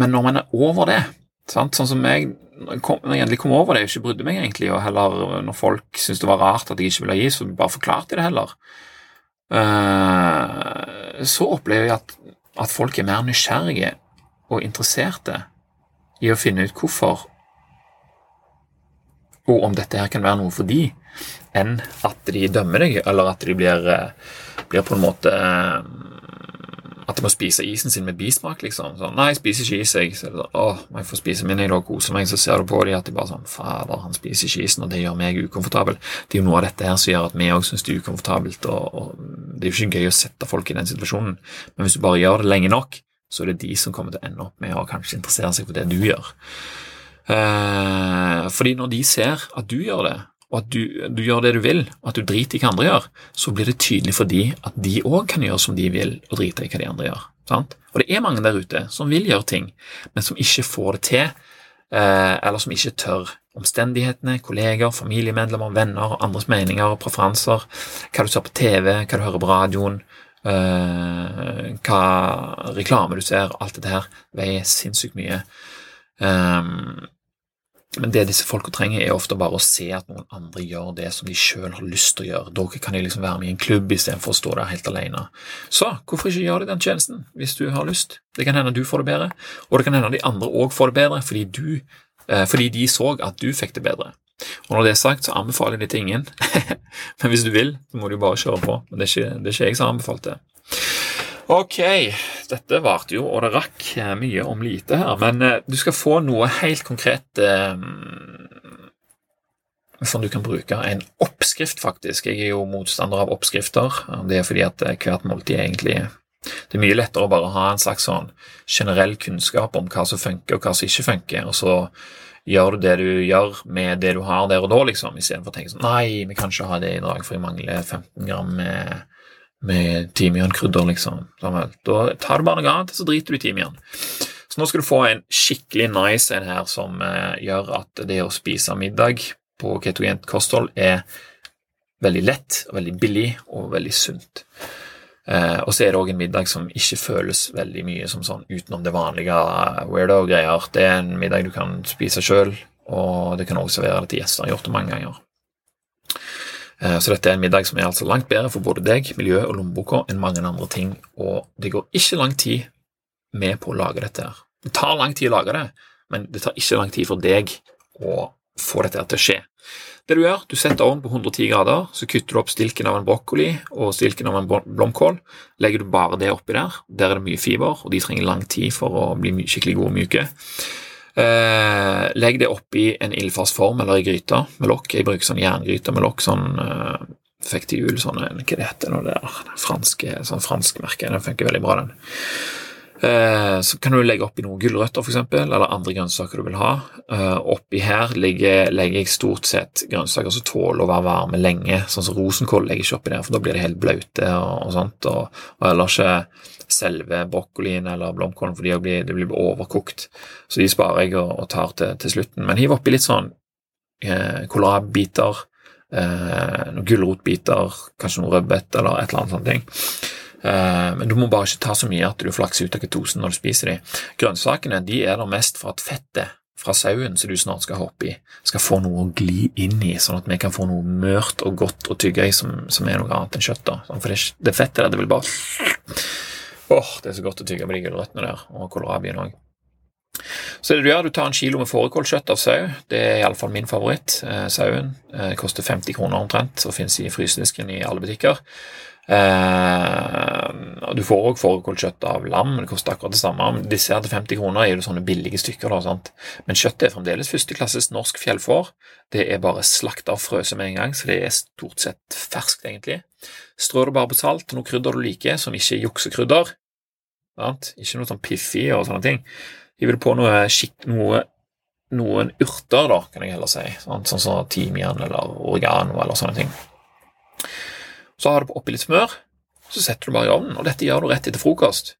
men når man er over det, sant? sånn som jeg når jeg endelig kom over det, jeg ikke brydde meg egentlig, og heller når folk syntes det var rart at jeg ikke ville gi, så bare forklarte jeg det heller. Uh, så opplever jeg at at folk er mer nysgjerrige og interesserte i å finne ut hvorfor og om dette her kan være noe for de, enn at de dømmer deg, eller at de blir, eh, blir på en måte eh, At de må spise isen sin med bismak, liksom. Sånn, 'Nei, jeg spiser ikke is, jeg.' Så er det sånn, 'Å, jeg få spise min, jeg da kose meg.' Så ser du på dem at de bare sånn 'Fader, han spiser ikke isen', og det gjør meg ukomfortabel. Det er jo noe av dette her som gjør at vi òg syns det er ukomfortabelt, og, og det er jo ikke gøy å sette folk i den situasjonen, men hvis du bare gjør det lenge nok, så er det de som kommer til å ende opp med å kanskje interessere seg for det du gjør. Eh, fordi når de ser at du gjør det, og at du, du, gjør det du vil, og at du driter i hva andre gjør, så blir det tydelig for de at de òg kan gjøre som de vil, og drite i hva de andre gjør. Sant? Og det er mange der ute som vil gjøre ting, men som ikke får det til, eh, eller som ikke tør omstendighetene, kolleger, familiemedlemmer, venner, andres meninger og preferanser, hva du ser på TV, hva du hører på radioen, uh, hva reklame du ser, alt dette her veier sinnssykt mye. Um, men det disse folka trenger, er ofte bare å se at noen andre gjør det som de sjøl har lyst til å gjøre. Da kan de liksom være med i en klubb istedenfor å stå der helt alene. Så hvorfor ikke gjøre den tjenesten hvis du har lyst? Det kan hende du får det bedre, og det kan hende de andre òg får det bedre fordi du Eh, fordi de så at du fikk det bedre. Og når det er sagt, så anbefaler jeg det til ingen. Men hvis du vil, så må du bare kjøre på. Men det er ikke, det er ikke jeg som har anbefalt det. Ok, dette varte jo, og det rakk eh, mye om lite her. Men eh, du skal få noe helt konkret eh, som du kan bruke. En oppskrift, faktisk. Jeg er jo motstander av oppskrifter. Det er fordi at hvert måltid egentlig det er mye lettere å bare ha en slags sånn generell kunnskap om hva som funker, og hva som ikke funker, og så gjør du det du gjør med det du har der og da, liksom, istedenfor å tenke sånn Nei, vi kan ikke ha det i dag, for jeg mangler 15 gram med, med timiankrydder, liksom. Da tar du bare noe annet, så driter du i timian. Så nå skal du få en skikkelig nice en her som eh, gjør at det å spise middag på ketogent kosthold er veldig lett, veldig billig og veldig sunt. Eh, og så er det òg en middag som ikke føles veldig mye som sånn utenom det vanlige weirdo-greier. Det er en middag du kan spise sjøl, og det kan også det til gjester. Har gjort det mange ganger. Eh, så dette er en middag som er altså langt bedre for både deg, miljøet og lommeboka enn mange andre ting, og det går ikke lang tid med på å lage dette her. Det tar lang tid å lage det, men det tar ikke lang tid for deg å få dette her til å skje. Det du gjør, du setter ovnen på 110 grader, så kutter du opp stilken av en brokkoli og stilken av en blomkål. Legger du bare det oppi der. Der er det mye fiber, og de trenger lang tid for å bli skikkelig gode og myke. Eh, legg det oppi en ildfast form eller i gryta med lokk. Jeg bruker sånn jerngryte med lokk. sånn eh, Fikk til jul sånn Hva det heter det? Franske, sånn fransk merke. Den funker veldig bra, den. Eh, så kan du legge oppi noen gulrøtter f.eks., eller andre grønnsaker du vil ha. Eh, oppi her legger, legger, jeg stort sett grønnsaker som tåler å være varme lenge, sånn som rosenkål legger jeg ikke oppi der, for da blir de helt blaute og, og, sånt, og, og ellers ikke selve brokkolien eller blomkålen, for de blir, de blir overkokt. Så de sparer jeg og, og tar til, til, slutten. Men hiv oppi litt sånn eh, kålrabibiter, eh, noen gulrotbiter, kanskje noe rødbet eller et eller annet sånt. ting. Eh, men du må bare ikke ta så mye at du flakser ut av ketosen når du spiser dem. Grønnsakene de er der mest for at fettet fra sauen som du snart skal hoppe i, skal få noe å gli inn i, sånn at vi kan få noe mørt og godt å tygge i som, som er noe annet enn kjøtt. da. Sånn, for det, det fettet der, det vil bare Åh, det er så godt å tygge på de gulrøttene der, og kålrabien òg. Så det du gjør, du tar en kilo med fårikålkjøtt av sau. Det er iallfall min favoritt. Eh, sauen eh, koster 50 kroner omtrent og finnes i frysedisken i alle butikker. Eh, du får òg fårikålkjøtt av lam, det koster akkurat det samme. Disse her til 50 kroner er jo sånne billige stykker. Da, sant? Men kjøttet er fremdeles førsteklasses norsk fjellfår. Det er bare slakta og frøset med en gang, så det er stort sett ferskt, egentlig. Strør det bare på salt og noe krydder du liker, som ikke er juksekrydder. Sant? Ikke noe sånn piffi og sånne ting. Hiver vil på noe noe noen urter, da, kan jeg heller si, sånn som så timian eller oregano eller sånne ting. Så har du oppi litt smør, så setter du bare i ovnen. Og dette gjør du rett etter frokost.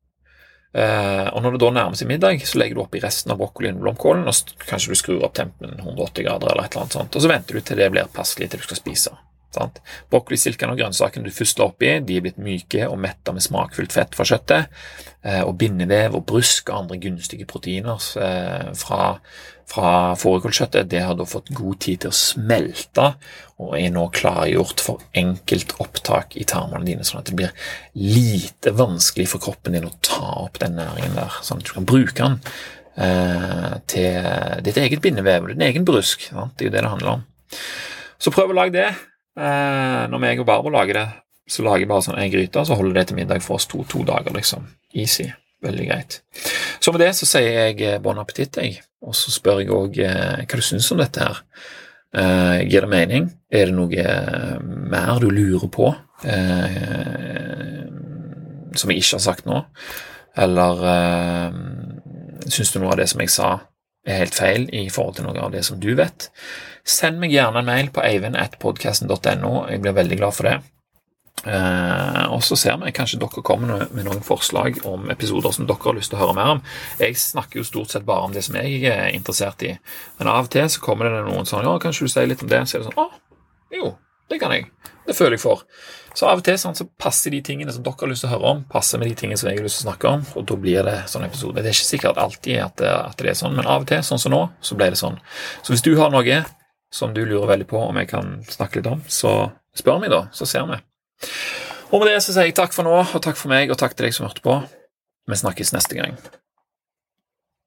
Eh, og når det da nærmer seg middag, så legger du oppi resten av brokkolien og blomkålen, og kanskje du skrur opp tempen 180 grader, eller et eller annet sånt, og så venter du til det blir passelig til du skal spise. Sant? Brokkolistilkene og grønnsakene du først la oppi, de er blitt myke og metta med smakfullt fett fra kjøttet, eh, og bindevev og brusk og andre gunstige proteiner eh, fra, fra fårikålkjøttet, det har da fått god tid til å smelte og er nå klargjort for enkelt opptak i tarmene dine, sånn at det blir lite vanskelig for kroppen din å ta opp den næringen der, sånn at du kan bruke den eh, til ditt eget bindevev og din egen brusk. Sant? Det er jo det det handler om. Så prøv å lage det. Eh, når jeg og Barbro lager det, så lager jeg bare sånn en gryte, så holder det til middag for oss to to dager, liksom. Easy. Veldig greit. Så med det så sier jeg eh, bon appétit, jeg. Og så spør jeg òg eh, hva du syns om dette her. Eh, gir det mening? Er det noe eh, mer du lurer på som jeg ikke har sagt nå? Eller syns du noe av det som jeg sa, er helt feil i forhold til noe av det som du vet? Send meg gjerne en mail på eivind.podkasten.no. Jeg blir veldig glad for det. Uh, og så ser vi kanskje dere kommer med noen forslag om episoder som dere har lyst til å høre mer om. Jeg snakker jo stort sett bare om det som jeg er interessert i, men av og til så kommer det noen sånn Ja, kanskje du sier litt om det? Så er det sånn Å, jo, det kan jeg. Det føler jeg for. Så av og til sånn, så passer de tingene som dere har lyst til å høre om, passer med de tingene som jeg har lyst til å snakke om, og da blir det sånn episode. Det er ikke sikkert alltid at det, at det er sånn, men av og til, sånn som nå, så ble det sånn. Så hvis du har noe som du lurer veldig på om jeg kan snakke litt om, så spør meg, da, så ser vi. Og med det så sier jeg takk for nå, og takk for meg, og takk til deg som hørte på. Vi snakkes neste gang.